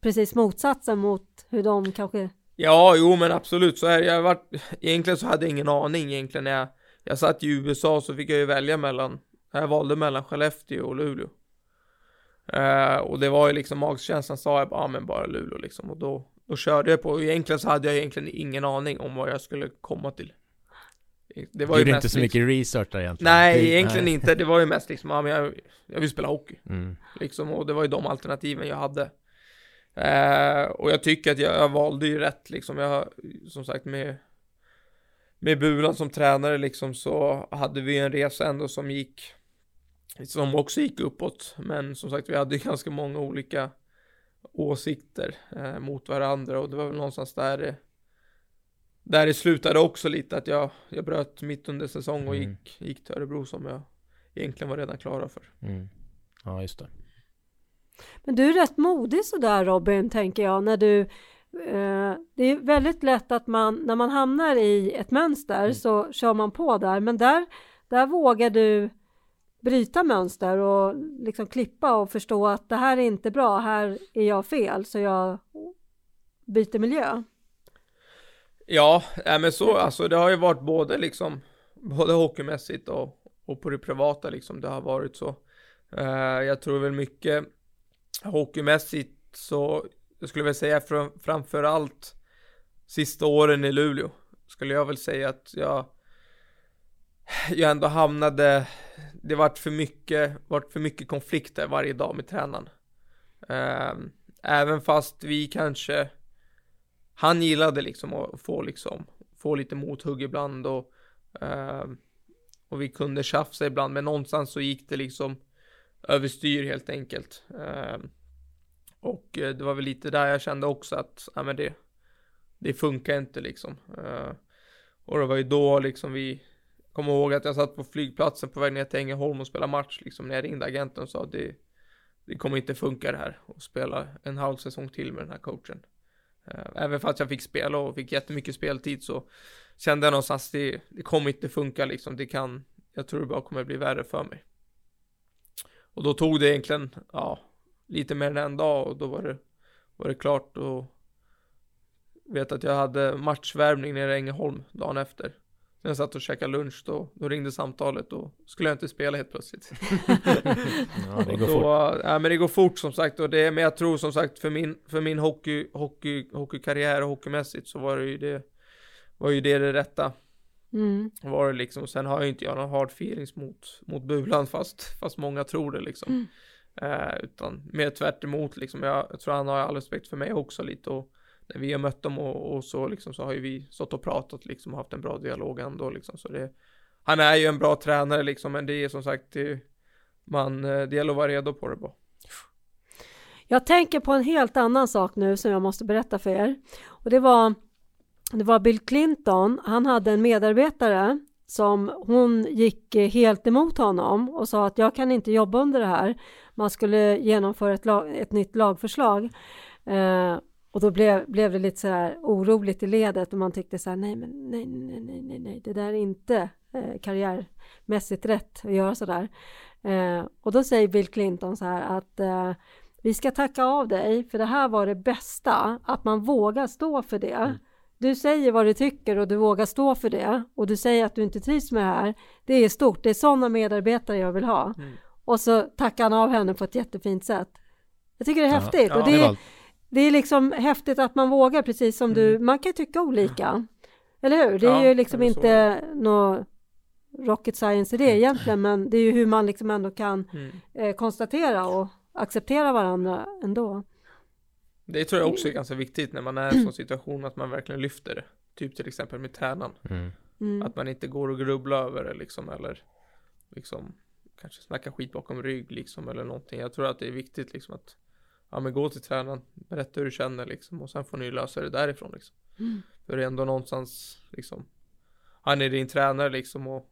precis motsatsen mot hur de kanske... Ja, jo men absolut så är det. Jag varit, egentligen så hade jag ingen aning egentligen när jag, jag satt i USA så fick jag ju välja mellan, jag valde mellan Skellefteå och Luleå. Eh, och det var ju liksom magkänslan sa jag bara, ja men bara Luleå liksom och då, då körde jag på. Och egentligen så hade jag egentligen ingen aning om vad jag skulle komma till. Det var Du ju gjorde mest inte så liksom, mycket research där egentligen. Nej, Det- egentligen inte. Det var ju mest liksom, ja men jag, jag vill spela hockey. Mm. Liksom, och det var ju de alternativen jag hade. Eh, och jag tycker att jag, jag valde ju rätt liksom. Jag har, som sagt med med Bulan som tränare liksom så hade vi en resa ändå som gick som också gick uppåt. Men som sagt vi hade ju ganska många olika åsikter eh, mot varandra och det var väl någonstans där det där det slutade också lite att jag, jag bröt mitt under säsong och Mm. gick, gick till Örebro som jag egentligen var redan klara för. Mm. Ja, just det. Men du är rätt modig sådär Robin, tänker jag, när du det är väldigt lätt att man, när man hamnar i ett mönster Mm. så kör man på där, men där, där vågar du bryta mönster och liksom klippa och förstå att det här är inte bra, här är jag fel, så jag byter miljö. Ja, nej men så, alltså det har ju varit både liksom, både hockeymässigt och, och på det privata liksom, det har varit så. Eh, jag tror väl mycket hockeymässigt så, jag skulle väl säga framförallt framför allt sista åren i Luleå, skulle jag väl säga att jag, jag ändå hamnade, det vart för mycket, vart för mycket konflikter varje dag med tränaren. Ehm, även fast vi kanske han gillade liksom att få liksom få lite mothugg ibland och ehm, och vi kunde tjafsa ibland men någonstans så gick det liksom överstyr helt enkelt ehm, och eh, det var väl lite där jag kände också att ja, men det det funkar inte liksom eh, och det var ju då liksom vi kommer ihåg att jag satt på flygplatsen på väg ner till Ängelholm och spelade match liksom när jag ringde agenten och sa att det det kommer inte funka det här och spela en halv säsong till med den här coachen eh, Även fast jag fick spela och fick jättemycket speltid så kände jag någonstans det, det kommer inte funka liksom. Det kan, jag tror det bara kommer bli värre för mig. Och då tog det egentligen, ja, lite mer än en dag och då var det, var det klart och vet att jag hade matchvärmning nere i Ängelholm dagen efter. När jag satt och käkade lunch då, då ringde samtalet och skulle jag inte spela helt plötsligt. *laughs* Ja, det går då, fort. Ja, men det går fort som sagt och det, men jag tror som sagt för min, för min hockey, hockey, hockeykarriär och hockeymässigt så var det ju det, var ju det det rätta. Mm. Var det liksom, sen har ju inte jag någon hard feelings mot, mot Bulan fast, fast många tror det liksom. Eh, utan mer tvärt emot liksom, jag, jag tror han har all respekt för mig också lite och när vi har mött dem och, och så liksom så har ju vi stått och pratat liksom och haft en bra dialog ändå liksom så det Han är ju en bra tränare liksom men det är som sagt det, man, eh, det gäller att vara redo på det bara. Jag tänker på en helt annan sak nu som jag måste berätta för er. Och det var, det var Bill Clinton, han hade en medarbetare som hon gick eh, helt emot honom och sa att jag kan inte jobba under det här. Man skulle genomföra ett, lag, ett nytt lagförslag. Eh, och då blev, blev det lite så här oroligt i ledet och man tyckte så här nej men nej nej nej nej nej det där är inte eh, karriärmässigt rätt att göra så där. Eh, och då säger Bill Clinton så här att eh, vi ska tacka av dig för det här var det bästa, att man vågar stå för det. Mm. Mm. Du säger vad du tycker och du vågar stå för det och du säger att du inte trivs med det här. Det är stort, det är sådana medarbetare jag vill ha. Mm. Och så tackar han av henne på ett jättefint sätt. Jag tycker det är ja, häftigt ja, och det, är, det är liksom häftigt att man vågar precis som mm. du, man kan tycka olika. Eller hur? Det är ja, ju liksom inte något rocket science i det egentligen men det är ju hur man liksom ändå kan mm. eh, konstatera och acceptera varandra ändå. Det tror jag också är ganska viktigt när man är i en sån *clears throat* situation att man verkligen lyfter det. Typ till exempel med tränaren. Mm. Mm. Att man inte går och grubblar över det liksom eller liksom kanske snacka skit bakom rygg liksom eller någonting. Jag tror att det är viktigt liksom att ja men gå till tränaren, berätta hur du känner liksom och sen får ni lösa det därifrån liksom. Mm. För det är ändå någonstans liksom han är din tränare liksom och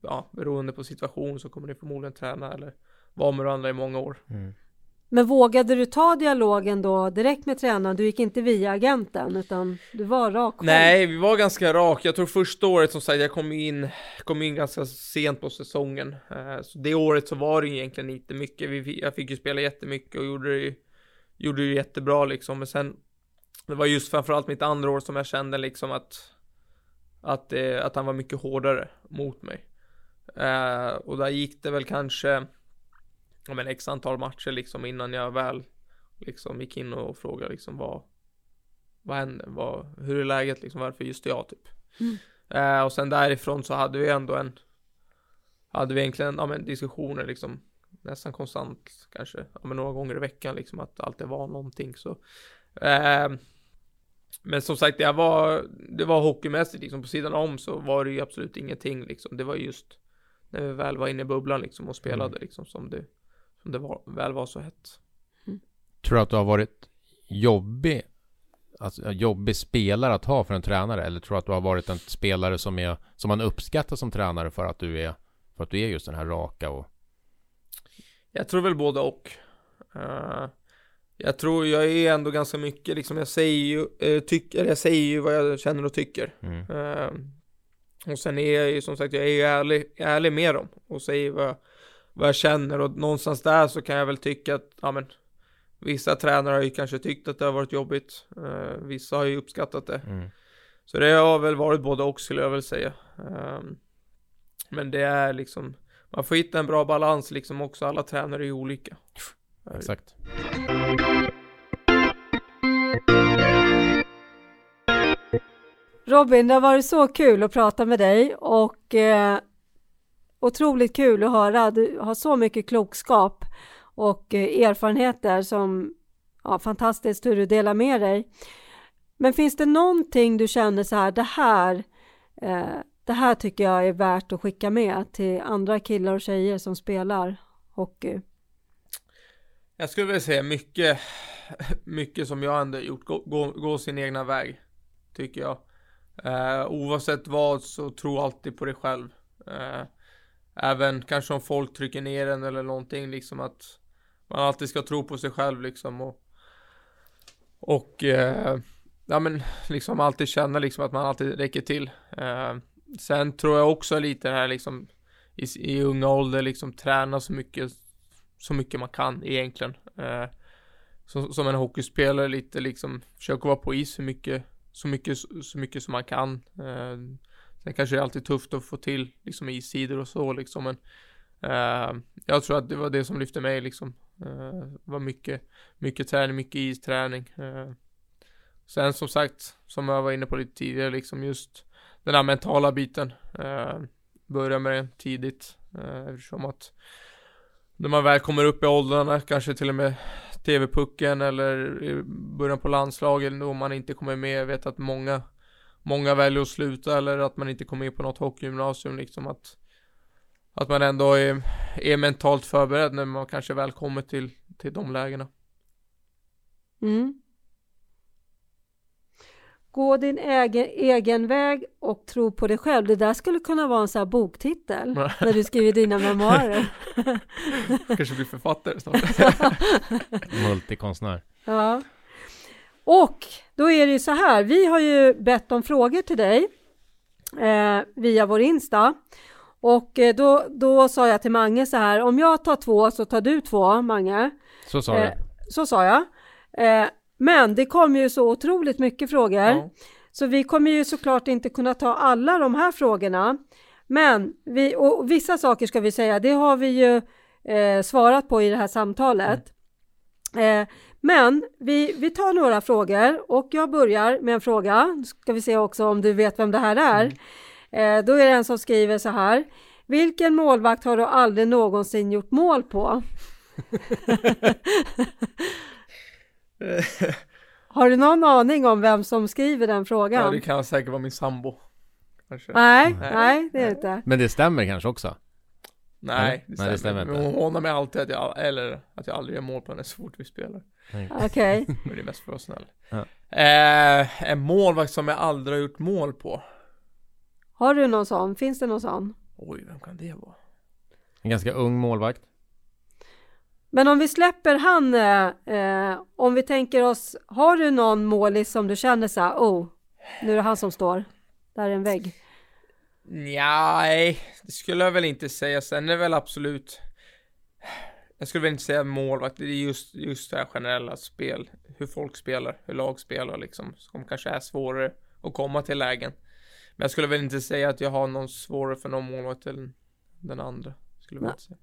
ja beroende på situation så kommer ni förmodligen träna eller vara med varandra i många år. Mm. Men vågade du ta dialogen då direkt med tränaren? Du gick inte via agenten utan du var rak själv? Nej, vi var ganska rak. Jag tror första året som sagt, jag kom in, kom in ganska sent på säsongen. Eh, så det året så var det egentligen inte mycket. jag fick ju spela jättemycket och gjorde det, gjorde det jättebra liksom. Men sen, det var just framförallt mitt andra år som jag kände liksom att, att, eh, att han var mycket hårdare mot mig. Eh, och där gick det väl kanske ja, men x antal matcher liksom innan jag väl liksom gick in och frågade liksom vad vad hände, vad, hur är läget liksom, varför just jag typ. Mm. Eh, och sen därifrån så hade vi ändå en, hade vi egentligen, ja men diskussioner liksom nästan konstant kanske, ja men några gånger i veckan liksom att allt det var någonting så. Eh, men som sagt, det var, det var hockeymässigt liksom på sidan om så var det ju absolut ingenting liksom. Det var just när vi väl var inne i bubblan liksom och spelade mm. liksom som det som det var, väl var så hett. Mm. Tror du att du har varit jobbig, alltså jobbig spelare att ha för en tränare? Eller tror du att du har varit en spelare som, är, som man uppskattar som tränare för att du är, för att du är just den här raka och... Jag tror väl både och. Uh, jag tror jag är ändå ganska mycket liksom, jag säger ju, uh, tycker, jag säger ju vad jag känner och tycker. Mm. Uh, och sen är jag ju som sagt, jag är ju ärlig, ärlig med dem och säger vad, vad jag känner och någonstans där så kan jag väl tycka att, ja men Vissa tränare har ju kanske tyckt att det har varit jobbigt. Uh, vissa har ju uppskattat det. Mm. Så det har väl varit både och skulle jag väl säga. Um, men det är liksom, man får hitta en bra balans liksom också. Alla tränare är olika. Exakt. Robin, det har varit så kul att prata med dig och eh, otroligt kul att höra. Du har så mycket klokskap och eh, erfarenheter som ja, fantastiskt hur du delar med dig. Men finns det någonting du känner så här, det här, eh, det här tycker jag är värt att skicka med till andra killar och tjejer som spelar hockey? Jag skulle vilja säga mycket, mycket som jag ändå gjort, gå, gå, gå sin egna väg, tycker jag. Eh, oavsett vad så tro alltid på dig själv. Eh, även kanske om folk trycker ner en eller någonting liksom att man alltid ska tro på sig själv liksom och och eh, ja men liksom alltid känna liksom att man alltid räcker till. Eh, sen tror jag också lite det här liksom i, i unga ålder liksom träna så mycket så mycket man kan egentligen. Eh, som, som en hockeyspelare lite liksom försöka vara på is så mycket så mycket så mycket som man kan. Eh, Sen kanske det är alltid tufft att få till liksom issidor och så liksom men eh, Jag tror att det var det som lyfte mig liksom Eh, var mycket Mycket träning, mycket isträning Eh, Sen som sagt Som jag var inne på lite tidigare liksom just Den här mentala biten Eh, Börja med det tidigt eh, Eftersom att När man väl kommer upp i åldrarna kanske till och med TV-pucken eller i början på landslaget då man inte kommer med. Jag vet att många många väljer att sluta eller att man inte kommer in på något hockeygymnasium liksom att att man ändå är, är mentalt förberedd när man kanske väl kommer till, till de lägena. Mm. Gå din egen, egen väg och tro på dig själv. Det där skulle kunna vara en sån här boktitel när du skriver dina memoarer. *laughs* Kanske blir författare snart. *laughs* Multikonstnär. Ja. Och då är det ju så här, vi har ju bett om frågor till dig eh, via vår Insta. Och eh, då, då sa jag till Mange så här, om jag tar två så tar du två, Mange. Så sa Eh, du. så sa jag. Eh, men det kom ju så otroligt mycket frågor. Ja. Så vi kommer ju såklart inte kunna ta alla de här frågorna. Men vi, och vissa saker ska vi säga, det har vi ju eh, svarat på i det här samtalet. Eh, men vi, vi tar några frågor och jag börjar med en fråga. Ska vi se också om du vet vem det här är. Eh, då är det en som skriver så här. Vilken målvakt har du aldrig någonsin gjort mål på? *laughs* Har du någon aning om vem som skriver den frågan? Ja, det kan säkert vara min sambo. Nej, Nej. nej, det är det inte. Men det stämmer kanske också? Nej, Nej, det stämmer inte. Hon hånar mig alltid att jag, eller att jag aldrig gör mål på henne så fort vi spelar. Okej. *laughs* Men det är mest för att vara snäll. Ja. Eh, en målvakt som jag aldrig har gjort mål på. Har du någon sån? Finns det någon sån? Oj, vem kan det vara? En ganska ung målvakt. Men om vi släpper han, eh, eh, om vi tänker oss, har du någon målis som du känner så här, oh, nu är det han som står, där är en vägg. Nej, det skulle jag väl inte säga. Sen är det väl absolut Jag skulle väl inte säga målvakt, det är just, just det här generella spel Hur folk spelar, hur lag spelar liksom Som kanske är svårare att komma till lägen. Men jag skulle väl inte säga att jag har någon svårare för någon målvakt än den andra Skulle jag väl inte säga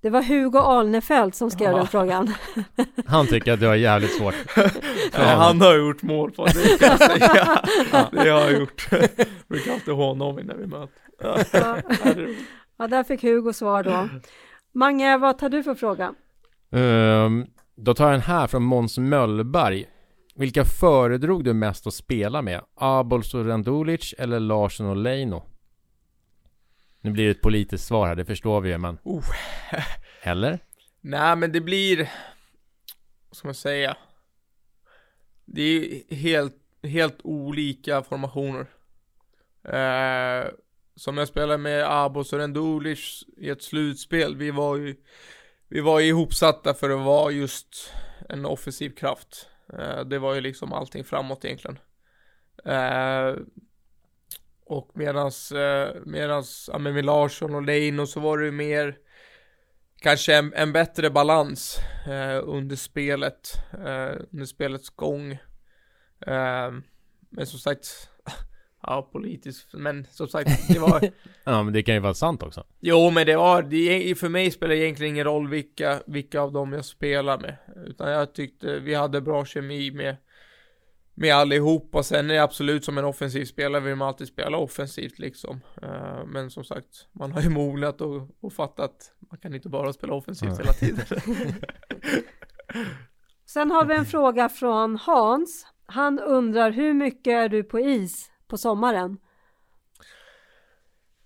Det var Hugo Alnefelt som skrev Ja. den frågan. *laughs* Han tycker att du har jävligt svårt. Nej, han har gjort mål på det kan jag säga *laughs* Det har jag gjort *laughs* Brukar alltid håna om när vi möter Ja. Ja, det ja, där fick Hugo svar då. Mange, vad tar du för fråga? Ehm, då tar jag en här från Måns Möllberg. Vilka föredrog du mest att spela med? Abols och Randulic eller Larsson och Leino? Nu blir det ett politiskt svar här, det förstår vi ju, men... Oh. *laughs* Eller? Nej men det blir Vad ska man säga? Det är helt, helt olika formationer. Eh, Som jag spelade med Abos och Rendulic i ett slutspel. Vi var ju Vi var ju ihopsatta för att vara just En offensiv kraft. Eh, Det var ju liksom allting framåt egentligen. Eh, Och medans eh, Medans, ja med Larsson och Leino så var det ju mer kanske en, en bättre balans eh, under spelet, eh, under spelets gång. Eh, men som sagt, *laughs* ja politiskt, men som sagt, det var, *laughs* Ja, men det kan ju vara sant också. jo men det var, det, är- för mig spelar det egentligen ingen roll vilka, vilka av dem jag spelar med. Utan jag tyckte vi hade bra kemi med, med allihopa. Sen är det absolut som en offensiv spelare vill man alltid spela offensivt liksom. Eh, men som sagt, man har ju mognat och, och fattat att man kan inte bara spela offensivt Ja. hela tiden. *laughs* Sen har vi en fråga från Hans. Han undrar hur mycket är du på is på sommaren?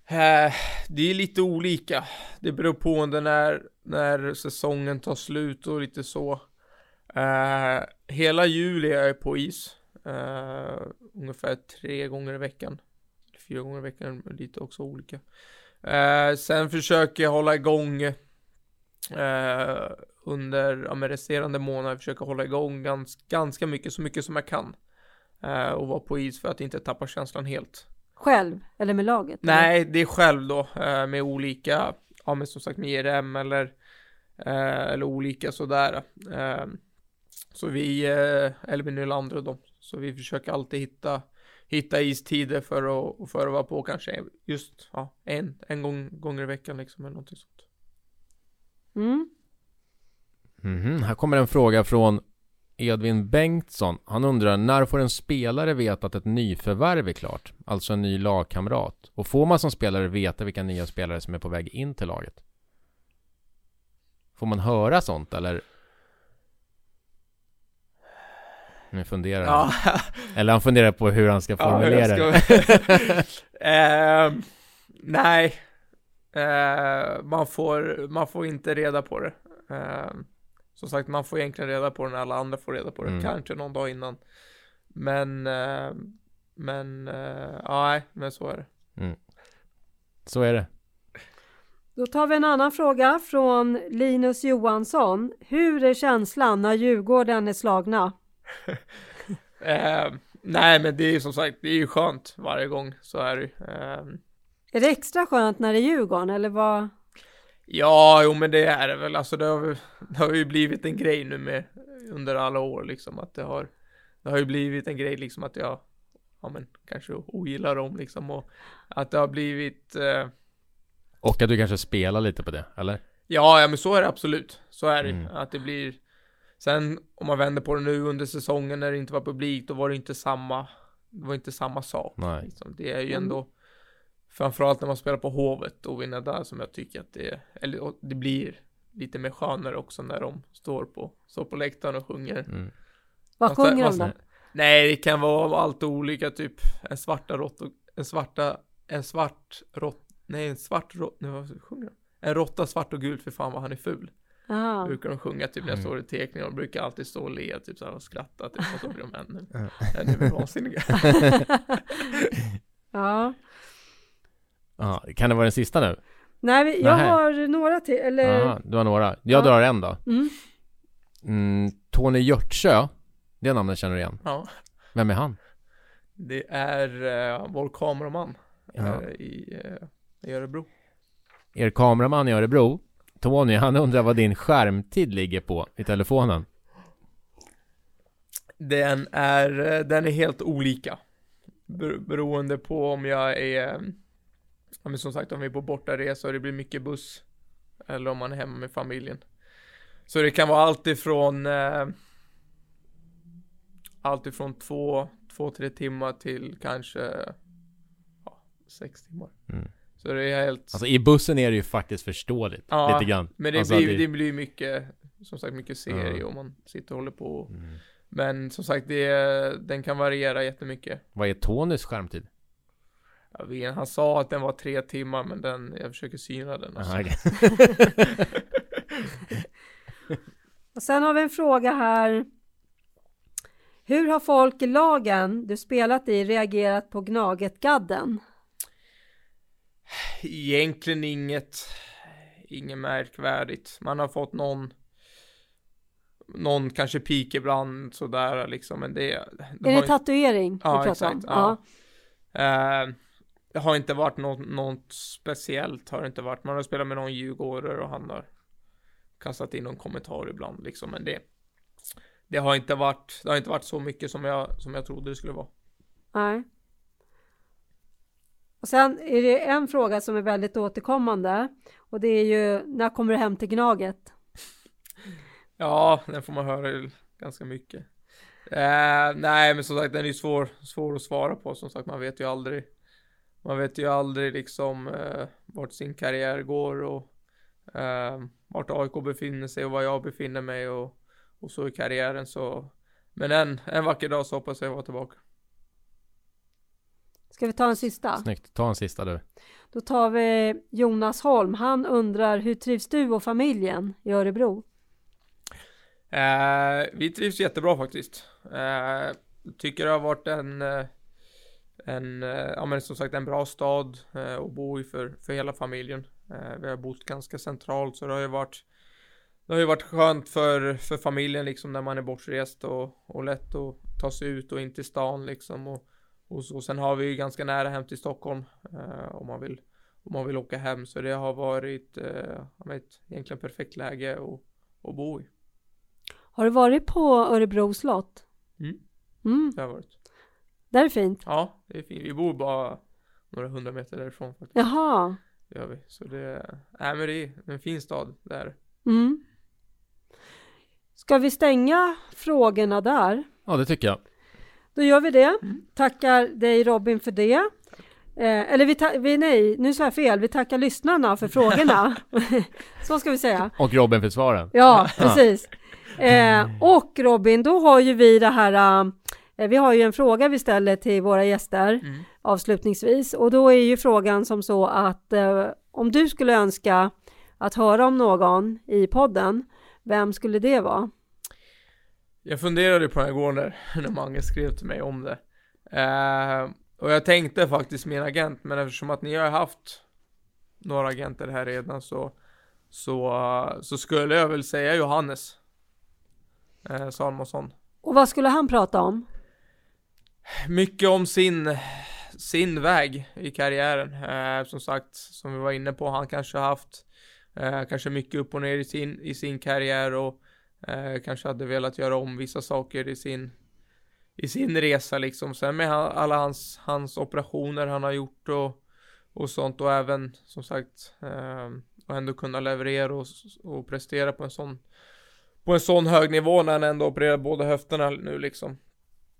Eh, det är lite olika. Det beror på när, när säsongen tar slut och lite så. Eh, hela juli är jag på is. Eh, ungefär tre gånger i veckan. Fyra gånger i veckan, lite också olika. Eh, sen försöker jag hålla igång eh, under ja, resterande månader, försöka hålla igång gans, ganska mycket, så mycket som jag kan. Och vara på is för att inte tappa känslan helt. Själv eller med laget? eller? Nej, det är själv då med olika, ja men som sagt med IRM eller, eh, eller olika sådär. Så vi, eller med Nylander och dem. Så vi försöker alltid hitta, hitta istider för att, för att vara på kanske just, ja, en, en gång, gånger i veckan liksom eller någonting sånt. Mm. Mhm, Här kommer en fråga från Edvin Bengtsson. Han undrar när får en spelare veta att ett nyförvärv är klart? Alltså en ny lagkamrat. Och får man som spelare veta vilka nya spelare som är på väg in till laget? Får man höra sånt eller? Nu funderar han. Ja, Eller han funderar på hur han ska formulera Ja, det. ska- *laughs* Ehm, nej. Ehm, man, får, man får inte reda på det. Ehm, som sagt, man får egentligen reda på det när alla andra får reda på det. Mm. Kanske någon dag innan. men, eh, men, eh, ja, nej, men så är det. Så är det. Då tar vi en annan fråga från Linus Johansson. Hur är känslan när Djurgården är slagna? *laughs* Eh, nej, men det är ju som sagt, det är ju skönt varje gång, så är det eh, Är det extra skönt när det är Djurgården eller vad? Ja, jo men det är det väl. Alltså det har, det har ju blivit en grej nu med under alla år liksom att det har Det har ju blivit en grej liksom att jag Ja men kanske ogillar dem liksom och att det har blivit eh, Och att du kanske spelar lite på det, eller? Ja, ja men så är det absolut. Så är det Mm. att det blir Sen om man vänder på det nu under säsongen när det inte var publik då var det inte samma Det var inte samma sak. Nej. Liksom. Det är ju Mm. ändå Framförallt när man spelar på Hovet och vinner där som jag tycker att det Eller det blir Lite mer skönare också när de står på Står på läktaren och sjunger Mm. Vad det- sjunger de fast- då? Nej det kan vara allt olika typ En svarta råtta En svarta En svart rått Nej en svart råtta Nej vad sjunger de? En råtta svart och gult för fan vad han är ful Aha. brukar de sjunga typ när jag Mm. står i teckningar och brukar alltid stå och le typ såhär och skratta typ och så blir de ännu Ja. ännu mer vansinniga. *laughs* ja. Ja, kan det vara den sista nu? Nej, vi- jag Nähä. har några till, eller? Aha, du har några. Jag Ja. drar en då. Mm. Mm, Tony Hjörtsjö. Det namnet känner du igen. Ja, Vem är han? det är uh, vår kameraman Ja. eh, i, uh, i Örebro. Er kameraman i Örebro. Tony, han undrar vad din skärmtid ligger på i telefonen. Den är, eh, den är helt olika. Ber- beroende på om jag är, ja men som sagt om vi är på bortaresa och det blir mycket buss. Eller om man är hemma med familjen. Så det kan vara allt ifrån eh, Allt ifrån två, två, tre timmar till kanske ja, sex timmar. Mm. Så det är helt Alltså i bussen är det ju faktiskt förståeligt. Ja, lite grann. Men det, alltså, blir, det... blir mycket Som sagt mycket serie Ja. och man sitter och håller på Mm. Men som sagt det, den kan variera jättemycket Vad är Tonys skärmtid? Jag vet, han sa att den var tre timmar men den, jag försöker syna den alltså. Aha, okej. *laughs* Och sen har vi en fråga här. Hur har folk i lagen du spelat i reagerat på Gnaget-gadden? Egentligen inget Inget märkvärdigt Man har fått någon Någon kanske pik ibland sådär liksom men det, det Är det inte- tatuering Ja, du pratar exakt, om? ja. Eh, Det har inte varit något, något speciellt har det inte varit. Man har spelat med någon djurgårdare och han har kastat in någon kommentar ibland liksom. Men det, det har inte varit, det har inte varit så mycket som jag, som jag trodde det skulle vara. Nej. Och sen är det en fråga som är väldigt återkommande och det är ju när kommer du hem till Gnaget? Ja, den får man höra ju ganska mycket. Eh, nej, men som sagt, den är ju svår, svår att svara på. Som sagt, man vet ju aldrig. Man vet ju aldrig liksom eh, vart sin karriär går och eh, vart AIK befinner sig och var jag befinner mig och, och så i karriären så. Men en, en vacker dag så hoppas jag vara tillbaka. Ska vi ta en sista? Snyggt, ta en sista du. Då tar vi Jonas Holm. Han undrar hur trivs du och familjen i Örebro? Eh, vi trivs jättebra faktiskt. Eh, tycker det har varit en, eh, en, eh, ja men som sagt en bra stad eh, att bo i för, för hela familjen. Eh, vi har bott ganska centralt så det har ju varit det har ju varit skönt för, för familjen liksom när man är bortrest och, och lätt att ta sig ut och in till stan liksom och, och så. Sen har vi ju ganska nära hem till Stockholm eh, om man vill om man vill åka hem så det har varit eh, ett egentligen perfekt läge att, att bo i. Har du varit på Örebro slott? Mm. Mm, Det har varit. där är fint. Ja, det är fint. Vi bor bara några hundra meter därifrån faktiskt. Jaha. Det gör vi. Så det, nej men det är en fin stad där. Mm. Ska vi stänga frågorna där? Ja, det tycker jag. Då gör vi det. Mm. Tackar dig Robin för det. Eh, eller vi, ta- vi, nej, nu sa jag fel. Vi tackar lyssnarna för frågorna. *laughs* Så ska vi säga. Och Robin för svaren. Ja, precis. Eh, och Robin, då har ju vi det här. Eh, vi har ju en fråga vi ställer till våra gäster Mm. avslutningsvis och då är ju frågan som så att eh, om du skulle önska att höra om någon i podden, vem skulle det vara? Jag funderade på det igår när, när Mange skrev till mig om det. Eh, och jag tänkte faktiskt min agent, men eftersom att ni har haft några agenter här redan så, så, så skulle jag väl säga Johannes eh, Salmonsson. Och vad skulle han prata om? Mycket om sin, sin väg i karriären. Eh, som sagt, som vi var inne på, han kanske har haft eh, kanske mycket upp och ner i sin, i sin karriär och eh, kanske hade velat göra om vissa saker i sin, i sin resa liksom. Sen med alla hans, hans operationer han har gjort och, och sånt och även som sagt eh, och ändå kunna leverera och, och prestera på en sån på en sån hög nivå när han ändå opererar båda höfterna nu liksom.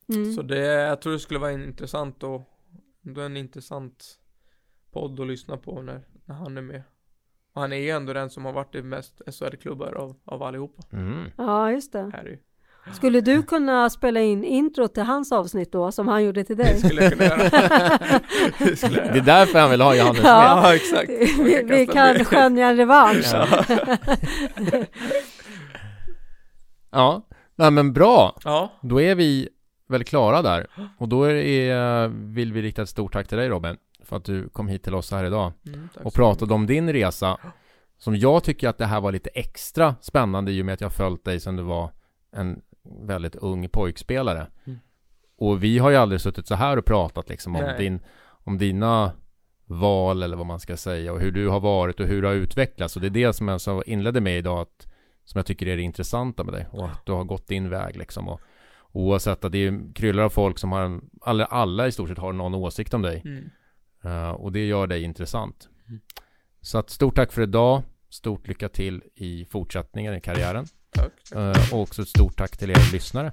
Mm. Så det, jag tror det skulle vara intressant och ändå en intressant podd att lyssna på när, när han är med. Och han är ju ändå den som har varit i mest SHL-klubbar av, av allihopa. Mm. Ja, just det. Här Skulle du kunna spela in intro till hans avsnitt då, som han gjorde till dig? Det skulle jag kunna göra. *laughs* det, skulle jag göra. det är därför han vill ha Johannes ja, med. Ja, exakt. Vi, vi kan skönja en revansch. Ja. *laughs* ja, nej men bra. Ja. Då är vi väl klara där. Och då är, vill vi rikta ett stort tack till dig Robin för att du kom hit till oss här idag mm, och pratade om din resa som jag tycker att det här var lite extra spännande i och med att jag följt dig sedan du var en väldigt ung pojkspelare. Mm. Och vi har ju aldrig suttit så här och pratat liksom om, din, om dina val eller vad man ska säga och hur du har varit och hur du har utvecklats. Och det är det som jag så inledde med idag att, som jag tycker är det intressanta med dig och att du har gått din väg liksom. Och, oavsett att det är kryllar av folk som har en, alla, alla i stort sett har någon åsikt om dig. Mm. Uh, och det gör dig intressant. Mm. Så att stort tack för idag. Stort lycka till i fortsättningen i karriären. Tack. Uh, och också ett stort tack till er lyssnare.